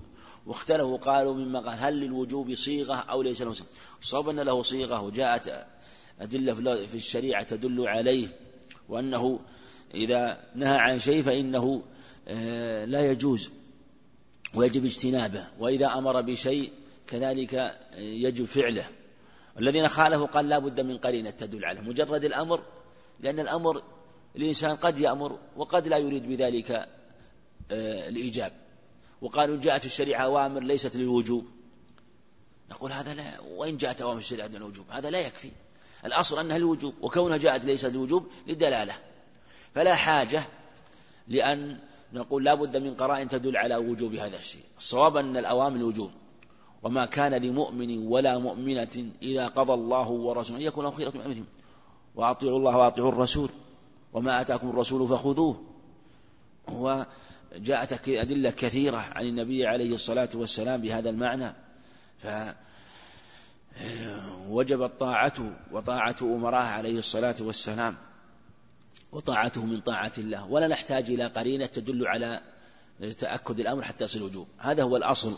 واختلفوا قالوا مما قال هل للوجوب صيغة أو ليس له صيغة؟ الصواب أن له صيغة وجاءت أدلة في الشريعة تدل عليه وأنه إذا نهى عن شيء فإنه آه، لا يجوز ويجب اجتنابه. وإذا أمر بشيء كذلك يجب فعله. الذين خالفوا قال لا بد من قرينة تدل عليه. مجرد الأمر لأن الأمر الإنسان قد يأمر وقد لا يريد بذلك آه، الإيجاب. وقالوا جاءت الشريعة أوامر ليست للوجوب. نقول هذا لا وإن جاءت أوامر الشريعة للوجوب هذا لا يكفي. الأصل أنها للوجوب وكونها جاءت ليست للوجوب للدلالة. فلا حاجة لأن نقول لا بد من قرائن تدل على وجوب هذا الشيء. الصواب أن الأوامر الوجوب وما كان لمؤمن ولا مؤمنة إذا قضى الله ورسوله أن يكون خيرة من أمرهم وأطيعوا الله وأطيعوا الرسول وما آتاكم الرسول فخذوه. وجاءت أدلة كثيرة عن النبي عليه الصلاة والسلام بهذا المعنى. ف وجبت طاعته وطاعة أمراه عليه الصلاة والسلام. وطاعته من طاعة الله. ولا نحتاج إلى قرينة تدل على تأكد الأمر حتى يصل الوجوب. هذا هو الأصل.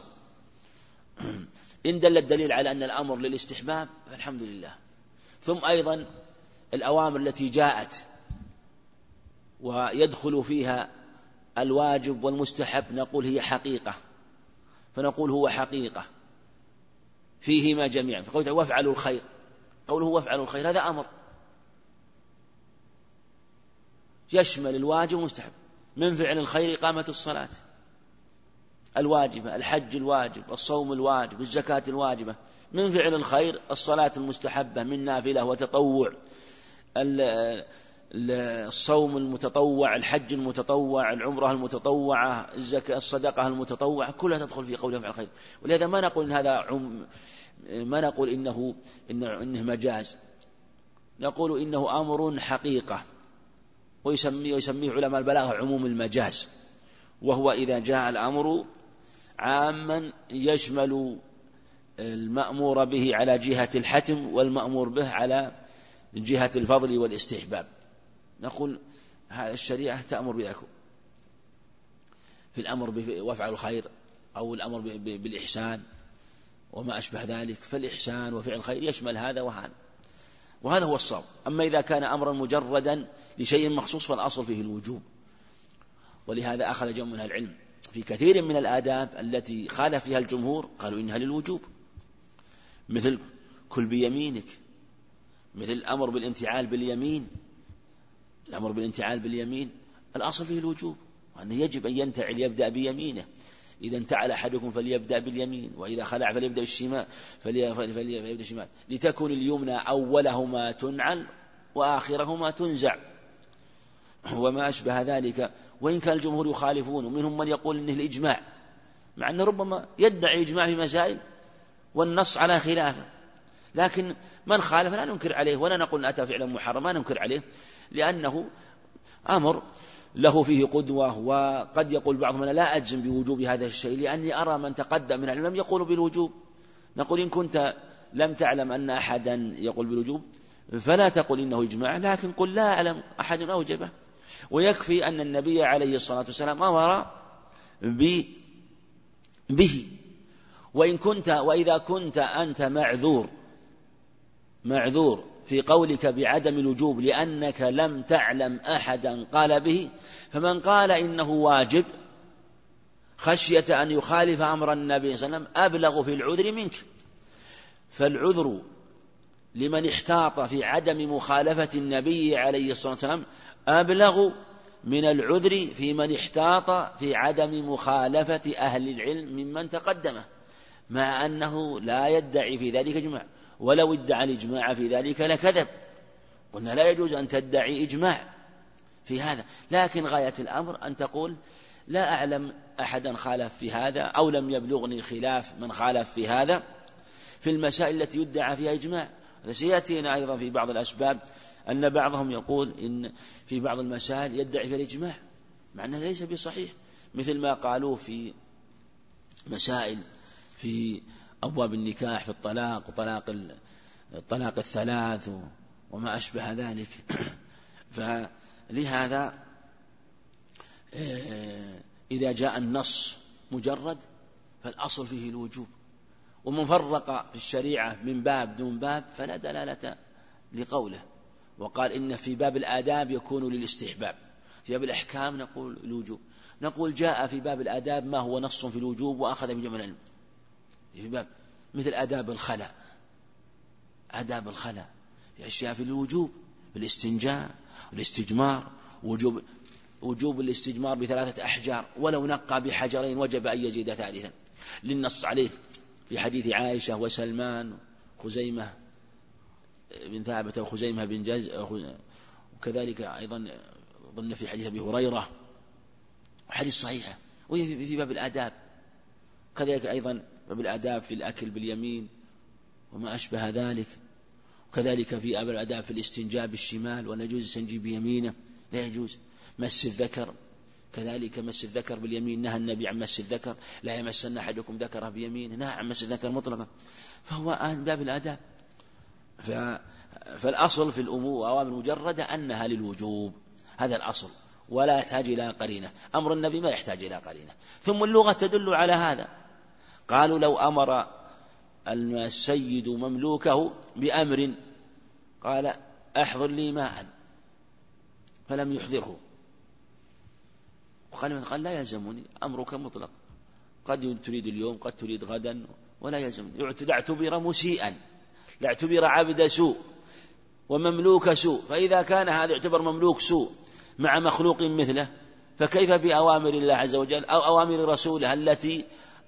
إن دل الدليل على أن الأمر للاستحباب فالحمد لله. ثم أيضا الأوامر التي جاءت ويدخل فيها الواجب والمستحب نقول هي حقيقة. فنقول هو حقيقة. فيهما جميعا. فقوله وافعلوا الخير. قوله وافعلوا الخير هذا أمر. يشمل الواجب والمستحب. من فعل الخير إقامة الصلاة. الواجبة الحج الواجب الصوم الواجب الزكاة الواجبة. من فعل الخير الصلاة المستحبة من نافلة وتطوع. الصوم المتطوع الحج المتطوع العمرة المتطوعة الزكاة الصدقة المتطوعة كلها تدخل في قول يفعل الخير. ولهذا ما نقول إن هذا عم ما نقول إنه إنه, إنه مجاز. نقول إنه أمر حقيقة. ويسميه ويسميه علماء البلاغة عموم المجاز. وهو إذا جاء الأمر عاما يشمل المأمور به على جهة الحتم والمأمور به على جهة الفضل والاستحباب. نقول الشريعة تأمر بذلك في الأمر وافعلوا الخير أو الأمر بالإحسان وما أشبه ذلك فالإحسان وفعل الخير يشمل هذا وهذا. وهذا هو الصواب. أما إذا كان أمرا مجردا لشيء مخصوص فالأصل فيه الوجوب. ولهذا أخذ جمع من العلم في كثير من الآداب التي خالف فيها الجمهور قالوا إنها للوجوب. مثل كل بيمينك مثل الأمر بالانتعال باليمين. الأمر بالانتعال باليمين. الأصل فيه الوجوب وأنه يجب أن ينتعل يبدأ بيمينه. إذا انتعل أحدكم فليبدأ باليمين وإذا خلع فليبدأ بالشمال. فليبدأ بالشمال. لتكن اليمنى أولهما تنعل وآخرهما تنزع. وما أشبه ذلك. وإن كان الجمهور يخالفون ومنهم من يقول إنه الإجماع. مع أنه ربما يدعي إجماع في مسائل والنص على خلافه. لكن من خالف لا ننكر عليه ولا نقول أتى فعلا محرم ما ننكر عليه لأنه أمر له فيه قدوة وقد يقول بعضهم أنا لا أجزم بوجوب هذا الشيء لأني أرى من تقدم من العلم يقول بالوجوب. نقول إن كنت لم تعلم أن أحدا يقول بالوجوب فلا تقل إنه إجماع لكن قل لا أعلم أحد أوجبه. ويكفي أن النبي عليه الصلاة والسلام أمر به. وإن كنت وإذا كنت أنت معذور معذور في قولك بعدم الوجوب لأنك لم تعلم أحدا قال به فمن قال إنه واجب خشية أن يخالف أمر النبي صلى الله عليه وسلم أبلغ في العذر منك. فالعذر لمن احتاط في عدم مخالفة النبي عليه الصلاة والسلام أبلغ من العذر في من احتاط في عدم مخالفة أهل العلم ممن تقدمه. مع أنه لا يدعي في ذلك جمع ولو ادعى الإجماع في ذلك لكذب. قلنا لا يجوز أن تدعي إجماع في هذا. لكن غاية الأمر أن تقول لا أعلم أحدا خالف في هذا أو لم يبلغني خلاف من خالف في هذا في المسائل التي يدعى فيها إجماع. سيأتينا أيضا في بعض الأسباب أن بعضهم يقول إن في بعض المسائل يدعي فيها الإجماع مع أنه ليس بصحيح. مثل ما قالوه في مسائل في أبواب النكاح في الطلاق وطلاق الطلاق الثلاث وما أشبه ذلك. [clears throat] فلهذا آه، إذا جاء النص مجرد فالأصل فيه الوجوب. ومن فرق في الشريعة من باب دون باب فلا دلالة لقوله. وقال إن في باب الآداب يكون للاستحباب. في باب الأحكام نقول الوجوب. نقول جاء في باب الآداب ما هو نص في الوجوب وأخذ بجمع العلم. في باب مثل آداب الخلاء. آداب الخلاء. في أشياء في الوجوب في الاستنجاء والاستجمار وجوب وجوب الاستجمار بثلاثة أحجار. ولو نقى بحجرين وجب أن يزيد ثالثا. للنص عليه في حديث عائشة وسلمان خزيمة بن ثابت وخزيمة بن جز وكذلك أيضا ظن في حديث أبي هريرة. حديث صحيحة وهي في باب الآداب. كذلك أيضا باب الآداب في الأكل باليمين وما أشبه ذلك. وكذلك في الآداب في الاستنجاء بالشمال ولا يجوز السنجي بيمينه لا يجوز. مس الذكر كذلك مس الذكر باليمين. نهى النبي عن مس الذكر لا يمسن أحدكم ذكره بيمينه. نهى عن مس الذكر مطلقا. فهو من باب الآداب. ف... فالأصل في الأمور أوامر مجردة أنها للوجوب. هذا الأصل. ولا يحتاج إلى قرينة. أمر النبي ما يحتاج إلى قرينة. ثم اللغة تدل على هذا. قالوا لو أمر السيد مملوكه بأمر قال أحضر لي ماء فلم يحضره. وقال من قال لا يلزمني أمرك مطلق. قد تريد اليوم قد تريد غدا ولا يلزمني. اعتبر مسيئا لاعتبر عبد سوء ومملوك سوء. فإذا كان هذا يعتبر مملوك سوء مع مخلوق مثله فكيف بأوامر الله عز وجل أو أوامر رسوله التي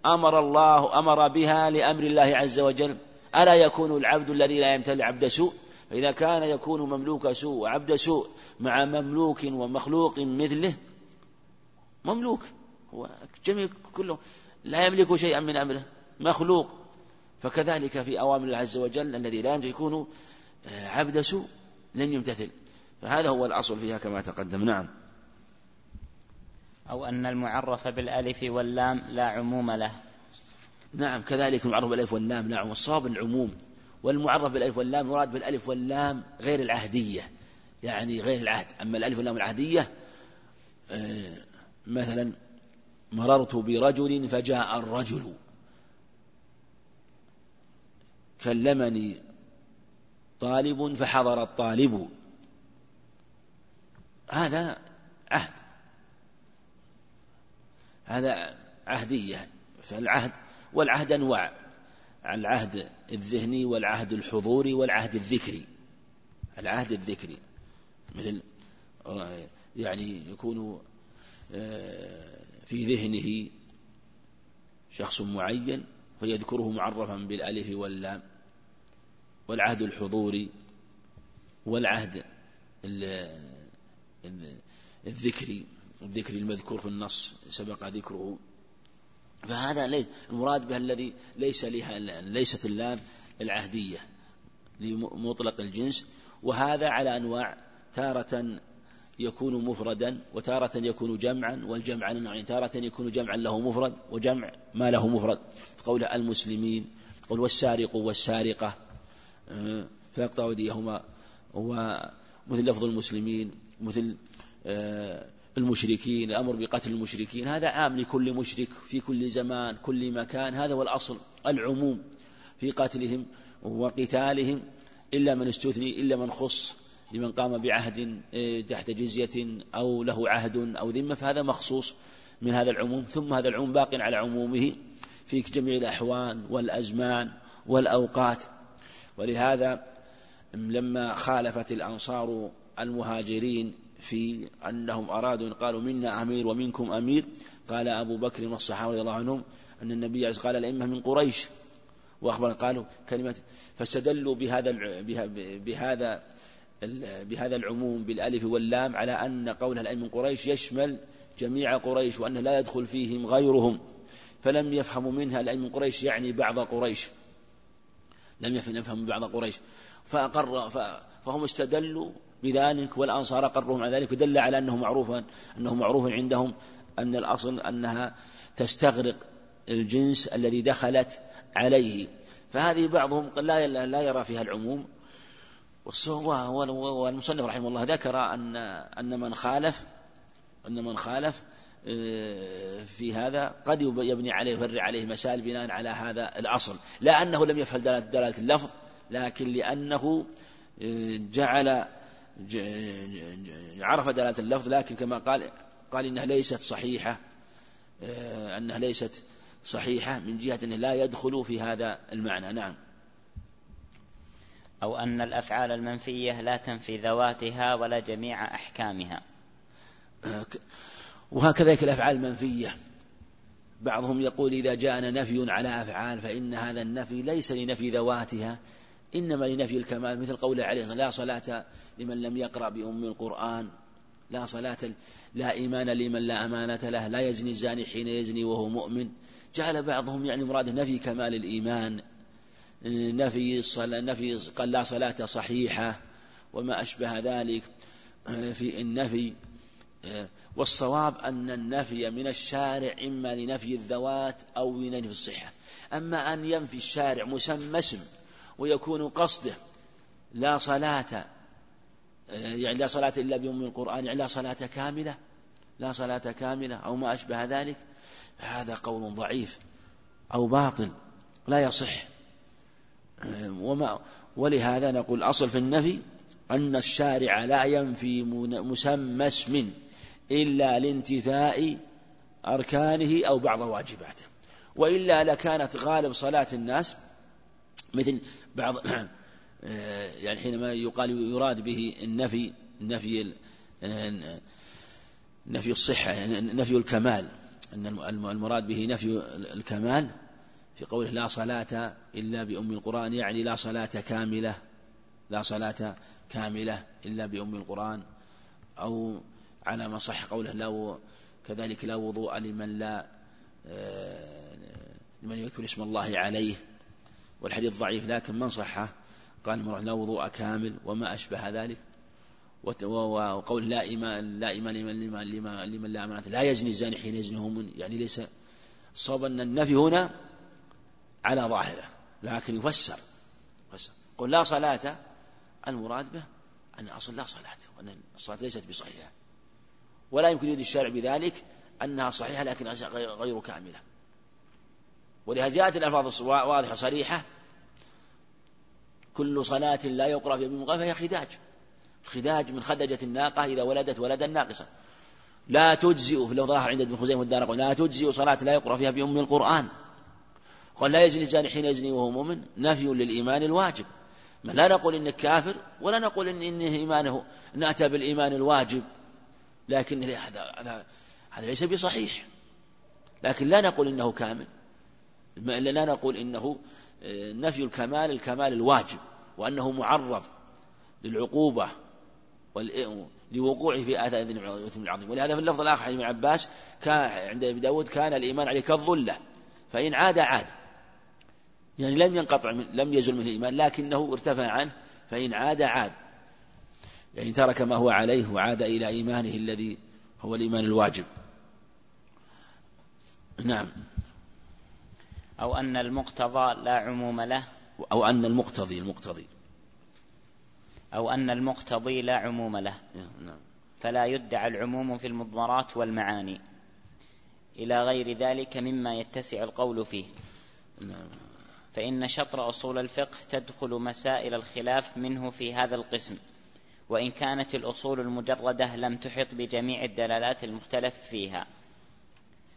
أمر الله أمر بها لأمر الله عز وجل. ألا يكون العبد الذي لا يمتلئ عبد سوء؟ فإذا كان يكون مملوك سوء وعبد سوء مع مملوك ومخلوق مثله مملوك. هو جميع كله لا يملك شيئا من أمره مخلوق. فكذلك في أوامر الله عز وجل الذي لا يملك يكون آه، عبد سوء لم يمتثل. فهذا هو الأصل فيها كما تقدم. نعم. أو أن المعرف بالألف واللام لا عموم له. نعم كذلك المعرف بالألف واللام لا عموم الصواب العموم والمعرف بالألف واللام يراد بالألف واللام غير العهدية يعني غير العهد. أما الألف واللام العهدية آه، مثلا مررت برجل فجاء الرجل. كلمني طالب فحضر الطالب. هذا عهد. هذا عهدية فالعهد والعهد أنواع العهد الذهني والعهد الحضوري والعهد الذكري العهد الذكري مثل يعني يكون آه، في ذهنه شخص معين فيذكره معرفا بالألف واللام والعهد الحضوري والعهد الذكري. الذكري المذكور في النص سبق ذكره. فهذا ليس المراد به الذي ليس لها ليست اللام العهدية لمطلق الجنس. وهذا على أنواع تارة يكون مفردا وتارة يكون جمعا والجمع نوعين تارة يكون جمعا له مفرد وجمع ما له مفرد. قول المسلمين قول والسارق والسارقة فيقطع أيديهما ومثل لفظ المسلمين مثل آه، المشركين الأمر بقتل المشركين هذا عام لكل مشرك في كل زمان كل مكان هذا هو الأصل العموم في قتلهم وقتالهم إلا من استثني إلا من خص لمن قام بعهد آه، تحت جزية أو له عهد أو ذمة فهذا مخصوص من هذا العموم. ثم هذا العموم باق على عمومه في جميع الأحوال والأزمان والأوقات. ولهذا لما خالفت الأنصار المهاجرين في أنهم أرادوا قالوا منا أمير ومنكم أمير. قال أبو بكر والصحابة رضي الله عنهم أن النبي قال الأئمة من قريش. وأخبر قالوا كلمة فاستدلوا بهذا بهذا بهذا العموم بالألف واللام على أن قول الأئمة من قريش يشمل جميع قريش وأنه لا يدخل فيهم غيرهم. فلم يفهموا منها الأئمة من قريش يعني بعض قريش. لم يفهموا بعض قريش. فأقر فهم استدلوا بذلك والأنصار أقرهم على ذلك ودل على أنه معروف أنه معروف عندهم أن الأصل أنها تستغرق الجنس الذي دخلت عليه. فهذه بعضهم لا لا يرى فيها العموم. والمصنف رحمه الله ذكر أن أن من خالف أن من خالف آه، في هذا قد يبني عليه يفرع عليه مسائل بناء على هذا الأصل. لا أنه لم يفعل دلالة اللفظ لكن لأنه آه، جعل عرف دلالة اللفظ لكن كما قال قال إنها ليست صحيحة آه، أنها ليست صحيحة من جهة أنه لا يدخل في هذا المعنى. نعم. أو أن الأفعال المنفية لا تنفي ذواتها ولا جميع أحكامها. آه، وهكذا الأفعال المنفية. بعضهم يقول إذا جاءنا نفي على أفعال فإن هذا النفي ليس لنفي ذواتها إنما لنفي الكمال مثل قوله عليه لا صلاة لمن لم يقرأ بأم القرآن. لا صلاة لا إيمان لمن لا أمانة له لا يزني الزاني حين يزني وهو مؤمن. جعل بعضهم يعني مراده نفي كمال الإيمان نفي الصلاة نفي قال لا صلاة صحيحة وما أشبه ذلك في النفي والصواب أن النفي من الشارع إما لنفي الذوات أو لنفي الصحة. أما أن ينفي الشارع مسمى اسم ويكون قصده. لا صلاة يعني لا صلاة إلا بأم القرآن يعني لا صلاة كاملة لا صلاة كاملة أو ما أشبه ذلك. هذا قول ضعيف أو باطل لا يصح. وما ولهذا نقول أصل في النفي أن الشارع لا ينفي مسمى اسم إلا لانتفاء أركانه أو بعض واجباته. وإلا لكانت غالب صلاة الناس مثل بعض [clears throat] يعني حينما يقال يراد به النفي نفي نفي الصحة يعني نفي الكمال أن المراد به نفي الكمال في قوله لا صلاة إلا بأم القرآن يعني لا صلاة كاملة لا صلاة كاملة إلا بأم القرآن أو على ما صح قوله لا كذلك لا وضوء لمن لا لمن يذكر اسم الله عليه. والحديث ضعيف لكن من صحه؟ قال لا وضوء كامل وما أشبه ذلك. وقول لا إيمان لا إيمان لمن, لمن, لا أمانة. لا يزني الزاني حين يزني هم يعني ليس صوب أن النفي هنا على ظاهره لكن يفسر يفسر. قل لا صلاة. المراد به أن أصل لا صلاة وأن الصلاة ليست بصحيحة. ولا يمكن يريد الشارع بذلك أنها صحيحة لكن غير كاملة. ولهذا جاءت الألفاظ واضحة صريحة. كل صلاة لا يقرأ فيها بمغافة فهي خداج. خداج من خدجة الناقة إذا ولدت ولدا ناقصا. لا تجزئ في لفظ عند ابن خزيمة والدار لا تجزئ صلاة لا يقرأ فيها بأم القرآن. قال لا يزني الزاني حين يزني وهو مؤمن نفي للإيمان الواجب. ما لا نقول إنك كافر ولا نقول إن إنه إيمانه إن أتى بالإيمان الواجب. لكن هذا هذا هذا ليس بصحيح. لكن لا نقول إنه كامل. لا نقول إنه آه، نفي الكمال الكمال الواجب وأنه معرض للعقوبة لوقوعه في آثار الإثم العظيم ولهذا في اللفظ الآخر ابن عباس كان عند أبي داود كان الإيمان عليه كالظلة فإن عاد عاد. يعني لم ينقطع من لم يزل منه الإيمان لكنه ارتفع عنه فإن عاد عاد. يعني ترك ما هو عليه وعاد إلى إيمانه الذي هو الإيمان الواجب. نعم. أو أن المقتضى لا عموم له. أو أن المقتضي المقتضي. أو أن المقتضي لا عموم له. نعم. فلا يدعى العموم في المضمرات والمعاني. إلى غير ذلك مما يتسع القول فيه. نعم. فإن شطر أصول الفقه تدخل مسائل الخلاف منه في هذا القسم. وإن كانت الأصول المجردة لم تحط بجميع الدلالات المختلف فيها.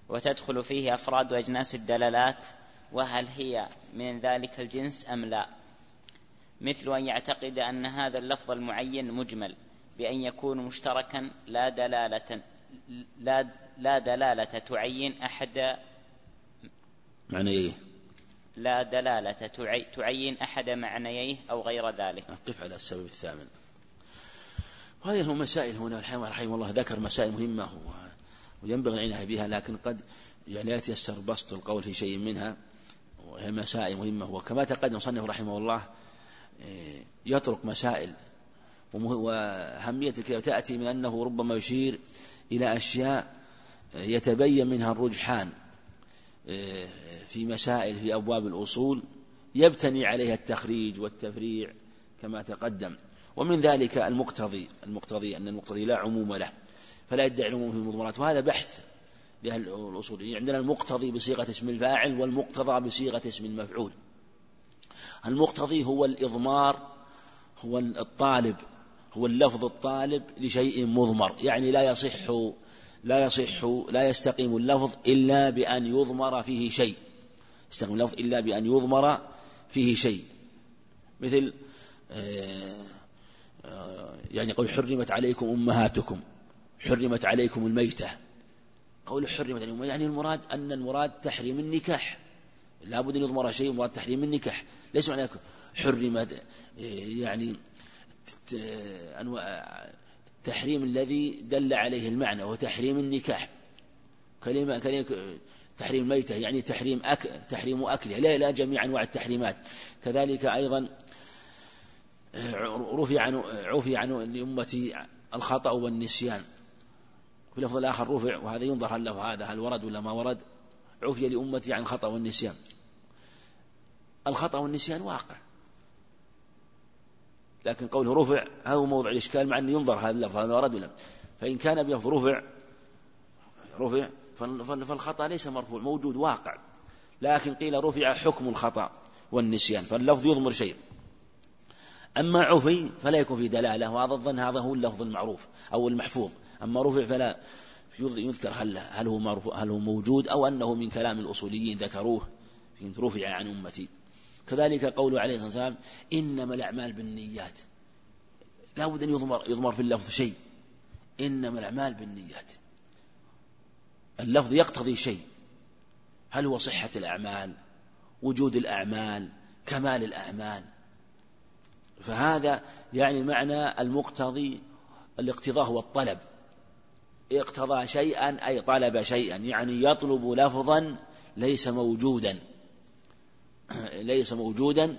وتدخل فيه أفراد وأجناس الدلالات وهل هي من ذلك الجنس أم لا؟ مثل أن يعتقد أن هذا اللفظ المعين مجمل بأن يكون مشتركا لا دلالة لا, لا دلالة تعين أحد. معنيه لا دلالة تعين أحد معنييه أو غير ذلك. قف على السبب الثامن. وهذه المسائل هنا رحمه الله ذكر مسائل مهمة وينبغي العناية بها لكن قد يعني يتيسر بسط القول في شيء منها. مسائل مهمة. وكما تقدم صنف رحمه الله إيه، يترك مسائل. وأهمية الكتاب تأتي من أنه ربما يشير إلى أشياء يتبين منها الرجحان إيه، في مسائل في أبواب الأصول يبتني عليها التخريج والتفريع كما تقدم. ومن ذلك المقتضي المقتضي أن المقتضي لا عموم له فلا يدعي العموم في المضمرات. وهذا بحث لأهل الأصول. عندنا المقتضي بصيغة اسم الفاعل والمقتضى بصيغة اسم المفعول. المقتضي هو الإضمار هو الطالب هو اللفظ الطالب لشيء مضمر. يعني لا يصح لا يصح لا يستقيم اللفظ إلا بأن يضمر فيه شيء. يستقيم اللفظ إلا بأن يضمر فيه شيء. مثل آه، آه، يعني قول حرمت عليكم أمهاتكم حرمت عليكم الميتة. قول حرمت. عليكم يعني المراد أن المراد تحريم النكاح. لابد أن يضمر شيء مراد تحريم النكاح. ليس معنى حرمت يعني التحريم الذي دل عليه المعنى وهو تحريم النكاح. كلمة كلمة تحريم الميتة يعني تحريم أك تحريم أكله. لا لا جميع أنواع التحريمات. كذلك أيضا رفع عن عفي عن لأمتي الخطأ والنسيان. في اللفظ الآخر رفع وهذا ينظر هل له هذا هل ورد ولا ما ورد. عفي لأمتي عن الخطأ والنسيان. الخطأ والنسيان واقع. لكن قوله رفع هذا هو موضع الإشكال مع أنه ينظر هذا اللفظ هل ورد ولا. فإن كان بلفظ رفع رفع فالخطأ ليس مرفوع موجود واقع. لكن قيل رفع حكم الخطأ والنسيان فاللفظ يضمر شيء. أما عفي فلا يكون في دلالة وهذا الظن هذا هو اللفظ المعروف أو المحفوظ. أما رفع فلا يذكر هل هل هو هل هو موجود أو أنه من كلام الأصوليين ذكروه رفع عن أمتي. كذلك قوله عليه الصلاة والسلام إنما الأعمال بالنيات. لا بد أن يضمر, يضمر في اللفظ شيء. إنما الأعمال بالنيات. اللفظ يقتضي شيء. هل هو صحة الأعمال وجود الأعمال كمال الأعمال؟ فهذا يعني معنى المقتضي الاقتضاء هو الطلب. اقتضى شيئا أي طلب شيئا يعني يطلب لفظا ليس موجودا. [clears throat] ليس موجودا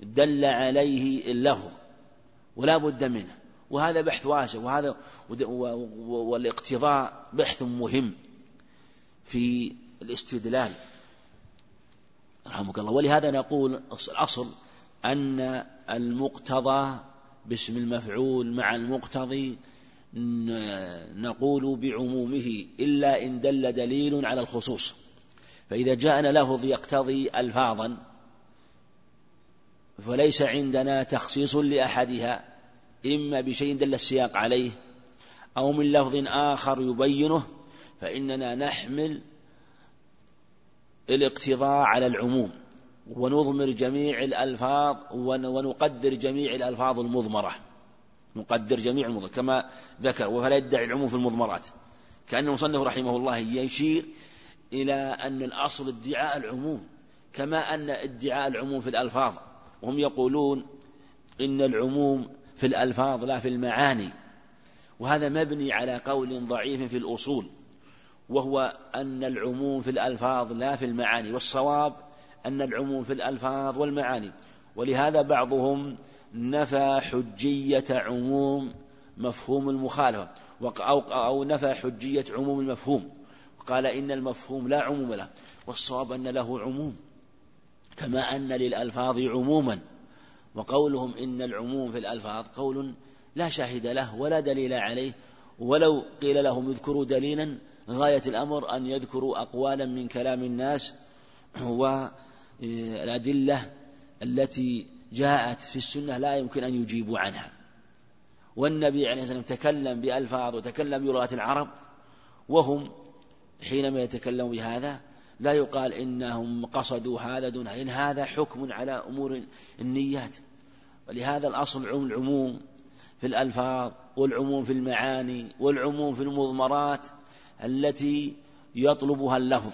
دل عليه اللفظ ولا بد منه. وهذا بحث واسع وهذا والاقتضاء بحث مهم في الاستدلال. رحمك الله. ولهذا نقول الأصل أن المقتضى باسم المفعول مع المقتضي نقول بعمومه إلا إن دل دليل على الخصوص. فإذا جاءنا لفظ يقتضي ألفاظا فليس عندنا تخصيص لأحدها إما بشيء دل السياق عليه أو من لفظ آخر يبينه فإننا نحمل الاقتضاء على العموم. ونضمر جميع الألفاظ ونقدر جميع الألفاظ المضمرة. نقدر جميع المضمرة. كما ذكر وفلا يدعي العموم في المضمرات. كأن المصنف رحمه الله يشير إلى أن الأصل ادعاء العموم. كما أن ادعاء العموم في الألفاظ. وهم يقولون إن العموم في الألفاظ لا في المعاني. وهذا مبني على قول ضعيف في الأصول. وهو أن العموم في الألفاظ لا في المعاني. والصواب أن العموم في الألفاظ والمعاني. ولهذا بعضهم نفى حجية عموم مفهوم المخالفة أو, أو نفى حجية عموم المفهوم. قال إن المفهوم لا عموم له والصواب أن له عموم كما أن للألفاظ عموما. وقولهم إن العموم في الألفاظ قول لا شاهد له ولا دليل عليه ولو قيل لهم اذكروا دليلا غاية الأمر أن يذكروا أقوالا من كلام الناس والأدلة التي جاءت في السنة لا يمكن أن يجيبوا عنها. والنبي عليه الصلاة والسلام تكلم بألفاظ وتكلم بلغة العرب وهم حينما يتكلموا بهذا لا يقال إنهم قصدوا هذا دون هذا إن هذا حكم على أمور النيات. ولهذا الأصل العموم في الألفاظ والعموم في المعاني والعموم في المضمرات التي يطلبها اللفظ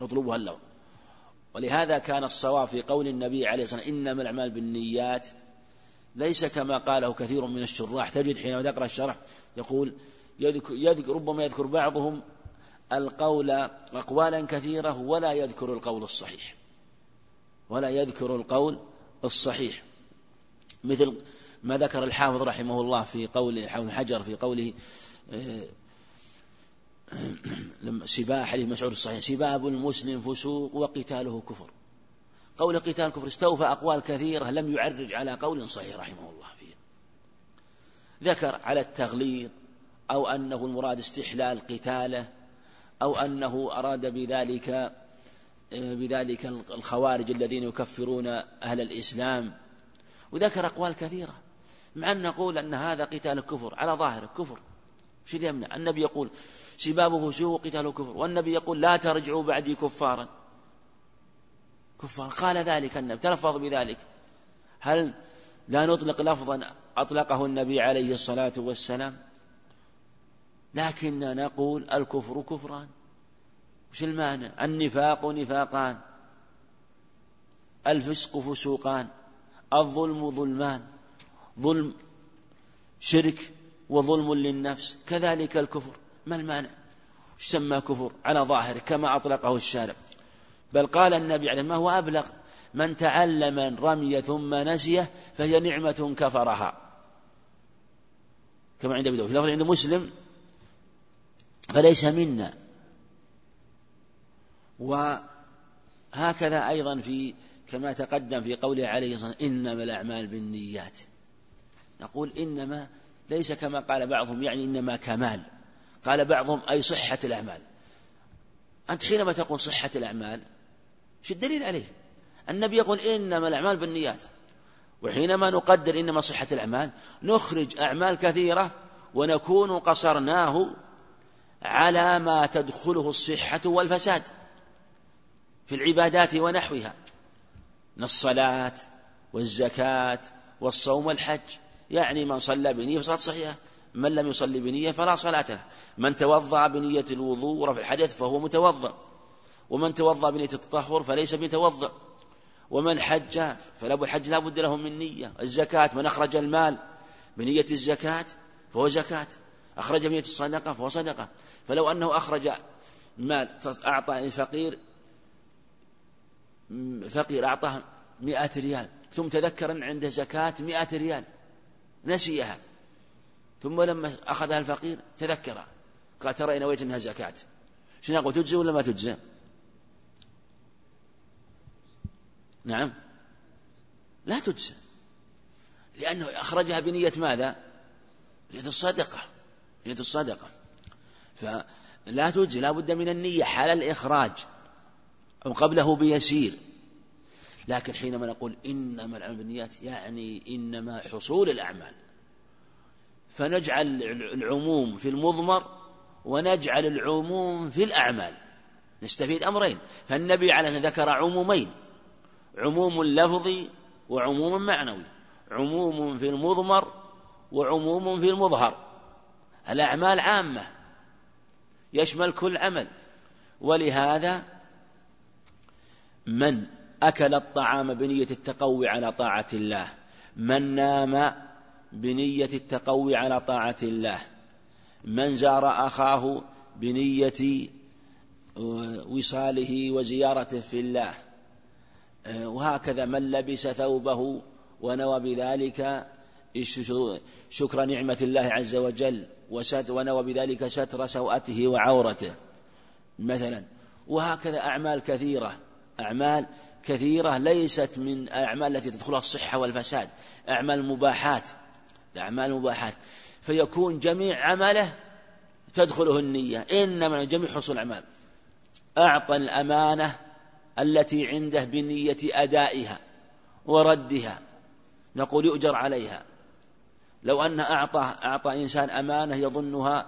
يطلبها اللفظ. ولهذا كان الصواب في قول النبي عليه الصلاة والسلام إنما الأعمال بالنيات. ليس كما قاله كثير من الشراح. تجد حينما تقرأ الشرح يقول يذكر, يذكر ربما يذكر بعضهم القول أقوالا كثيرة ولا يذكر القول الصحيح. ولا يذكر القول الصحيح. مثل ما ذكر الحافظ رحمه الله في قول حافظ حجر في قوله آه، سباح حديث مسعود الصحيح سباب المسلم فسوق وقتاله كفر. قول قتال كفر استوفى أقوال كثيرة لم يعرج على قول صحيح رحمه الله فيه. ذكر على التغليظ أو أنه المراد استحلال قتاله أو أنه أراد بذلك بذلك الخوارج الذين يكفرون أهل الإسلام. وذكر أقوال كثيرة. مع أن نقول أن هذا قتال الكفر على ظاهره كفر. شو يمنع؟ النبي يقول سبابه فسوق قتال كفر والنبي يقول لا ترجعوا بعدي كفارا. كفار. قال ذلك النبي. تلفظ بذلك. هل لا نطلق لفظا أطلقه النبي عليه الصلاة والسلام؟ لكننا نقول الكفر كفران. وش المعنى؟ النفاق نفاقان. الفسق فسوقان. الظلم ظلمان. ظلم شرك وظلم للنفس. كذلك الكفر. ما المانع؟ سمى كفر على ظاهره كما أطلقه الشارع. بل قال النبي عليه ما هو أبلغ؟ من تعلم الرمي ثم نسيه فهي نعمة كفرها. كما عند أبي في لفظ عند مسلم فليس منا. وهكذا أيضا في كما تقدم في قوله عليه الصلاة والسلام إنما الأعمال بالنيات. نقول إنما ليس كما قال بعضهم يعني إنما كمال. قال بعضهم أي صحة الأعمال. أنت حينما تقول صحة الأعمال شو الدليل عليه؟ النبي يقول إنما الأعمال بالنيات وحينما نقدر إنما صحة الأعمال نخرج أعمال كثيرة ونكون قصرناه على ما تدخله الصحة والفساد في العبادات ونحوها من الصلاة والزكاة والصوم والحج. يعني من صلى بنية فصلاة صحيحة. من لم يصلي بنية فلا صلاة له. من توضأ بنية الوضوء ورفع الحدث فهو متوضأ. ومن توضأ بنية التطهر فليس بمتوضأ. ومن حج فلا الحج لا بد له من نية. الزكاة من أخرج المال بنية الزكاة فهو زكاة. أخرج بنية الصدقة فهو صدقة. فلو أنه أخرج مال أعطى الفقير فقير أعطاه مئة ريال ثم تذكر أن عنده زكاة مئة ريال نسيها. ثم لما أخذها الفقير تذكر. قال ترى نويت أنها زكاة. شنو أقول تجزي ولا ما تجزي؟ نعم. لا تجزى لأنه أخرجها بنية ماذا؟ بنية الصدقة. نية الصدقة. فلا تجزي لا بد من النية حال الإخراج. أو قبله بيسير. لكن حينما نقول إنما العمل بالنيات يعني إنما حصول الأعمال. فنجعل العموم في المضمر ونجعل العموم في الأعمال. نستفيد أمرين. فالنبي عليه ذكر عمومين. عموم لفظي وعموم معنوي. عموم في المضمر وعموم في المظهر. الأعمال عامة. يشمل كل عمل. ولهذا من أكل الطعام بنية التقوي على طاعة الله من نام بنية التقوي على طاعة الله. من زار أخاه بنية وصاله وزيارته في الله. وهكذا من لبس ثوبه ونوى بذلك شكر نعمة الله عز وجل ونوى بذلك ستر سوءته وعورته. مثلا وهكذا أعمال كثيرة. أعمال كثيرة ليست من الأعمال التي تدخلها الصحة والفساد. أعمال مباحات. الأعمال مباحات فيكون جميع عمله تدخله النية إنما جميع حصول الأعمال. أعطى الأمانة التي عنده بنية أدائها وردها نقول يؤجر عليها. لو أن أعطى أعطى إنسان أمانة يظنها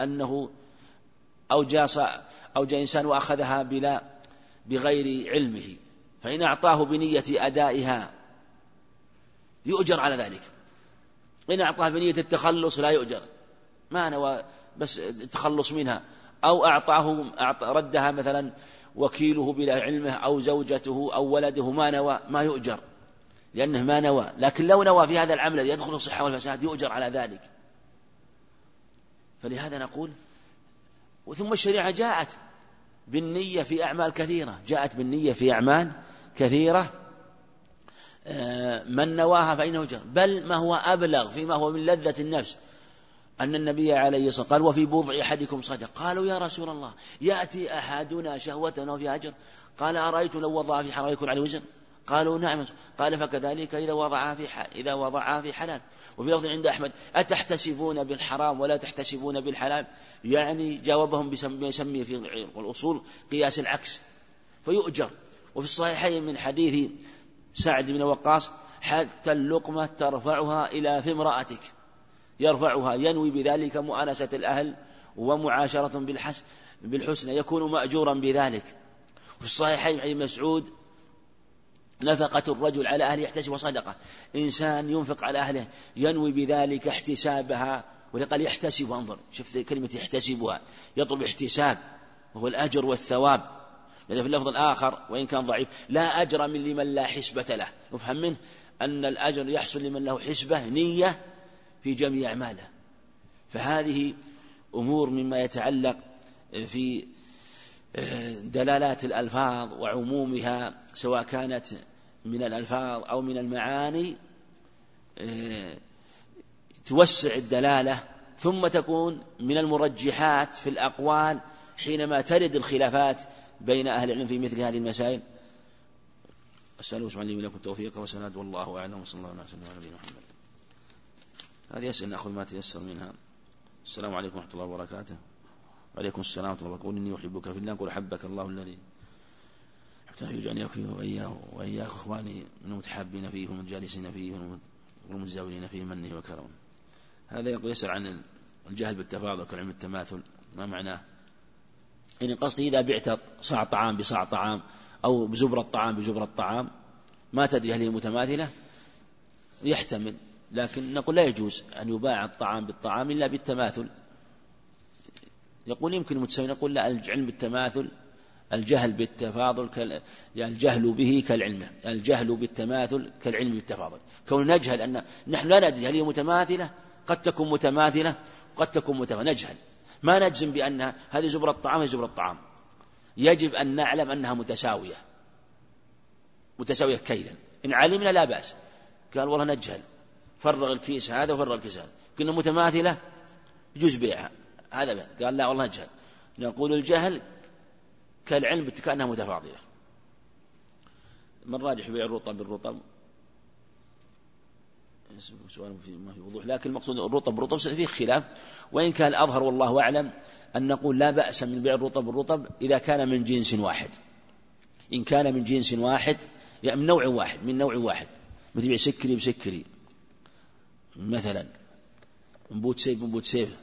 أنه أو جاء أو جاء إنسان وأخذها بلا بغير علمه. فإن أعطاه بنية أدائها يؤجر على ذلك. إن أعطاه بنية التخلص لا يؤجر. ما نوى بس التخلص منها. أو أعطاه ردها مثلا وكيله بلا علمه أو زوجته أو ولده ما نوى ما يؤجر. لأنه ما نوى. لكن لو نوى في هذا العمل الذي يدخل الصحة والفساد يؤجر على ذلك. فلهذا نقول وثم الشريعة جاءت بالنية في أعمال كثيرة. جاءت بالنية في أعمال كثيرة. من نواها فإنه جر بل ما هو أبلغ فيما هو من لذة النفس. أن النبي عليه الصلاة والسلام قال وفي بضع أحدكم صدق قالوا يا رسول الله يأتي أحدنا شهوة وفي أجر؟ قال أرأيت لو وضع في حرام يكون عليه وزن؟ قالوا نعم. قال فكذلك إذا وضعها في إذا وضعها في حلال. وفي لفظ عند أحمد أتحتسبون بالحرام ولا تحتسبون بالحلال؟ يعني جاوبهم بما يسمي في الأصول قياس العكس. فيؤجر. وفي الصحيحين من حديث سعد بن وقاص حتى اللقمة ترفعها إلى في امرأتك. يرفعها ينوي بذلك مؤانسة الأهل ومعاشرة بالحسن بالحسن يكون مأجورا بذلك. وفي الصحيحين عن مسعود نفقة الرجل على أهله يحتسب صدقة. إنسان ينفق على أهله ينوي بذلك احتسابها. ولقال يحتسب انظر شوف كلمة يحتسبها. يطلب احتساب وهو الأجر والثواب. لأن في اللفظ الآخر وإن كان ضعيف لا أجر من لمن لا حسبة له. نفهم منه؟ أن الأجر يحصل لمن له حسبة نية في جميع أعماله. فهذه أمور مما يتعلق في آه، دلالات الألفاظ وعمومها سواء كانت من الألفاظ أو من المعاني آه، توسع الدلالة. ثم تكون من المرجحات في الأقوال حينما ترد الخلافات بين أهل العلم في مثل هذه المسائل. أسأله سبحانه لي لكم التوفيق والسداد والله أعلم. وصلى الله وسلم على نبينا محمد. هذه أسئلة نأخذ ما تيسر منها. السلام عليكم ورحمة الله وبركاته. وعليكم السلام ورحمة الله وبركاته. إني أحبك في الله قل أحبك الله الذي حتى يجعلني وإياه وإياك إخواني من المتحابين فيه والمتجالسين فيه والمتزاولين فيه منه وكرمه. هذا يقول يسأل عن الجهل بالتفاضل كعلم التماثل. ما معناه؟ يعني قصدي إذا بعت صاع طعام بصاع طعام أو بزبرة طعام بزبرة طعام ما تدري هل هي متماثلة يحتمل لكن نقول لا يجوز أن يباع الطعام بالطعام إلا بالتماثل. يقول يمكن المتساوي نقول لا العلم بالتماثل الجهل بالتفاضل كال... يعني الجهل به كالعلم الجهل بالتماثل كالعلم بالتفاضل. كون نجهل أن نحن لا ندري هل هي متماثلة قد تكون متماثلة قد تكون متماثلة نجهل. ما نجزم بأنها هذه زبرة الطعام هي زبرة الطعام. يجب أن نعلم أنها متساوية. متساوية كيلا إن علمنا لا بأس. قال والله نجهل. فرغ الكيس هذا وفرغ الكيس هذا. كنا متماثلة يجوز بيعها. هذا قال لا والله نجهل. نقول الجهل كالعلم كأنها متفاضلة. من راجح بيع الرطب؟ بالرطب سؤال ما في وضوح. لكن المقصود الرطب رطب فيه خلاف. وإن كان الأظهر والله أعلم أن نقول لا بأس من بيع الرطب الرطب إذا كان من جنس واحد. إن كان من جنس واحد يعني من نوع واحد من نوع واحد. مثل بيع سكري بسكري. مثلا. نبوت سيف نبوت سيف.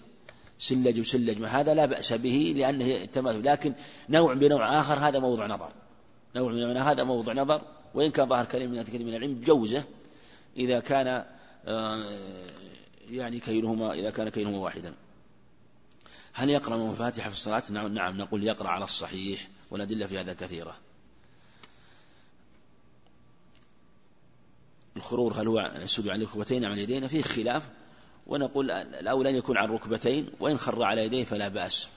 سلج وسلج ما هذا لا بأس به لأنه التماثل لكن نوع بنوع آخر هذا موضع نظر. نوع من هذا موضع نظر. وإن كان ظاهر كلمة من العلم جوزة. إذا كان يعني كيلهما إذا كان كيلهما واحدا. هل يقرأ من في الصلاة؟ نعم, نعم نقول يقرأ على الصحيح والأدلة في هذا كثيرة. الخرور هل هو السجود على الركبتين أم على اليدين فيه خلاف. ونقول الأولى أن يكون على الركبتين وإن خر على يديه فلا بأس.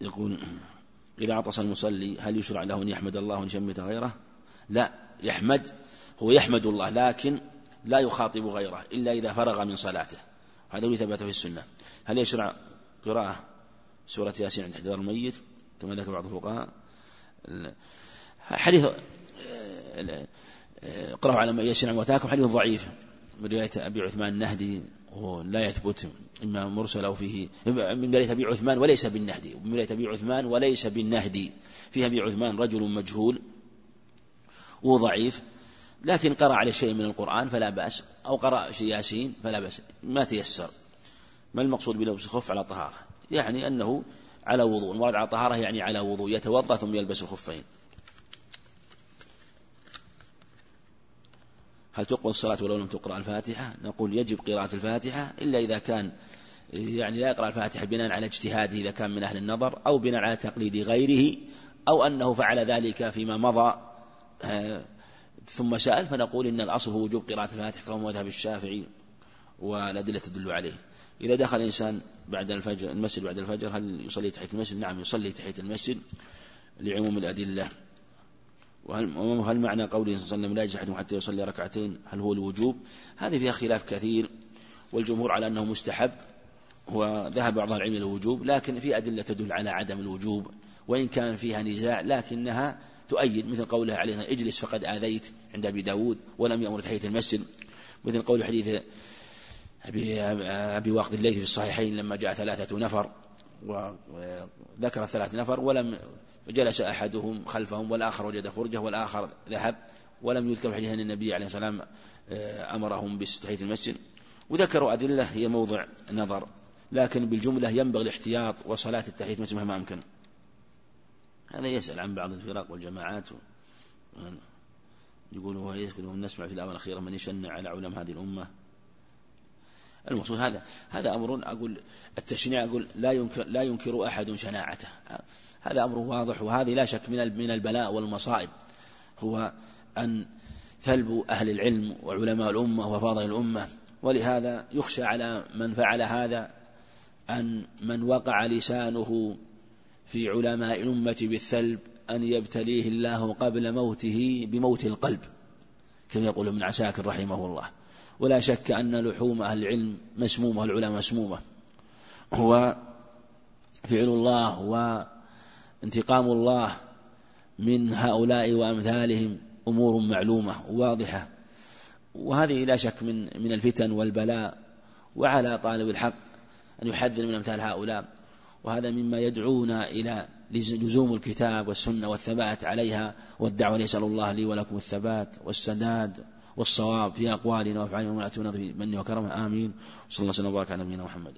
يقول إذا عطس المصلي هل يشرع له أن يحمد الله وأن يشمت غيره؟ لا. يحمد هو يحمد الله لكن لا يخاطب غيره إلا إذا فرغ من صلاته. هذا الذي ثبت في السنة. هل يشرع قراءة سورة ياسين عند احتضار الميت؟ كما ذكر بعض الفقهاء. حديث اقرأوا على ما يسر موتاكم حديث ضعيف. من رواية أبي عثمان النهدي لا يثبت إما مرسل أو فيه من رواية أبي عثمان وليس بالنهدي. من رواية أبي عثمان وليس بالنهدي. فيها أبي عثمان رجل مجهول. وضعيف لكن قرأ عليه شيء من القرآن فلا بأس أو قرأ شيء ياسين فلا بأس ما تيسر. ما المقصود بلبس الخف على طهارة؟ يعني أنه على وضوء المراد على طهارة يعني على وضوء يتوضأ ثم يلبس الخفين هل تقبل الصلاة ولو لم تقرأ الفاتحة؟ نقول يجب قراءة الفاتحة إلا إذا كان يعني لا يقرأ الفاتحة بناء على اجتهاده إذا كان من أهل النظر أو بناء على تقليد غيره أو أنه فعل ذلك فيما مضى ثم سأل فنقول إن الأصل هو وجوب قراءة الفاتحة كما مذهب الشافعي والأدلة تدل عليه إذا دخل الإنسان بعد الفجر المسجد بعد الفجر هل يصلي تحية المسجد؟ نعم يصلي تحية المسجد لعموم الأدلة وهل هل معنى قوله صلى الله عليه وسلم لا يجحد حتى يصلي ركعتين هل هو الوجوب؟ هذه فيها خلاف كثير والجمهور على أنه مستحب وذهب بعض العلم إلى الوجوب لكن في أدلة تدل على عدم الوجوب وإن كان فيها نزاع لكنها تؤيد مثل قوله عليه اجلس فقد آذيت عند أبي داود ولم يأمر تحية المسجد. مثل قول حديث أبي, أبي واقد الليث في الصحيحين لما جاء ثلاثة نفر وذكر ثلاث نفر ولم فجلس أحدهم خلفهم والآخر وجد فرجة والآخر ذهب ولم يذكر حديث أن النبي عليه السلام آه، أمرهم بتحية المسجد. وذكروا أدلة هي موضع نظر لكن بالجملة ينبغي الاحتياط وصلاة التحية مهما أمكن. هذا يسأل عن بعض الفرق والجماعات يقول هو يذكر نسمع في الآونة الأخيرة من يشنع على علماء هذه الأمة. المقصود هذا هذا أمر أقول التشنيع أقول لا ينكر لا ينكر أحد شناعته. هذا أمر واضح وهذه لا شك من من البلاء والمصائب. هو أن ثلب أهل العلم وعلماء الأمة وفاضل الأمة. ولهذا يخشى على من فعل هذا أن من وقع لسانه في علماء الأمة بالثلب أن يبتليه الله قبل موته بموت القلب كما يقول ابن عساكر رحمه الله. ولا شك أن لحوم أهل العلم مسمومة العلماء مسمومة. هو فعل الله وانتقام الله من هؤلاء وأمثالهم أمور معلومة واضحة. وهذه لا شك من من الفتن والبلاء وعلى طالب الحق أن يحذر من أمثال هؤلاء. وهذا مما يدعونا إلى لزوم الكتاب والسنة والثبات عليها والدعوة يسأل الله لي ولكم الثبات والسداد والصواب في أقوالنا وأفعالنا وما أتونا من وكرمه. آمين. صلى الله وسلم وبارك على نبينا محمد.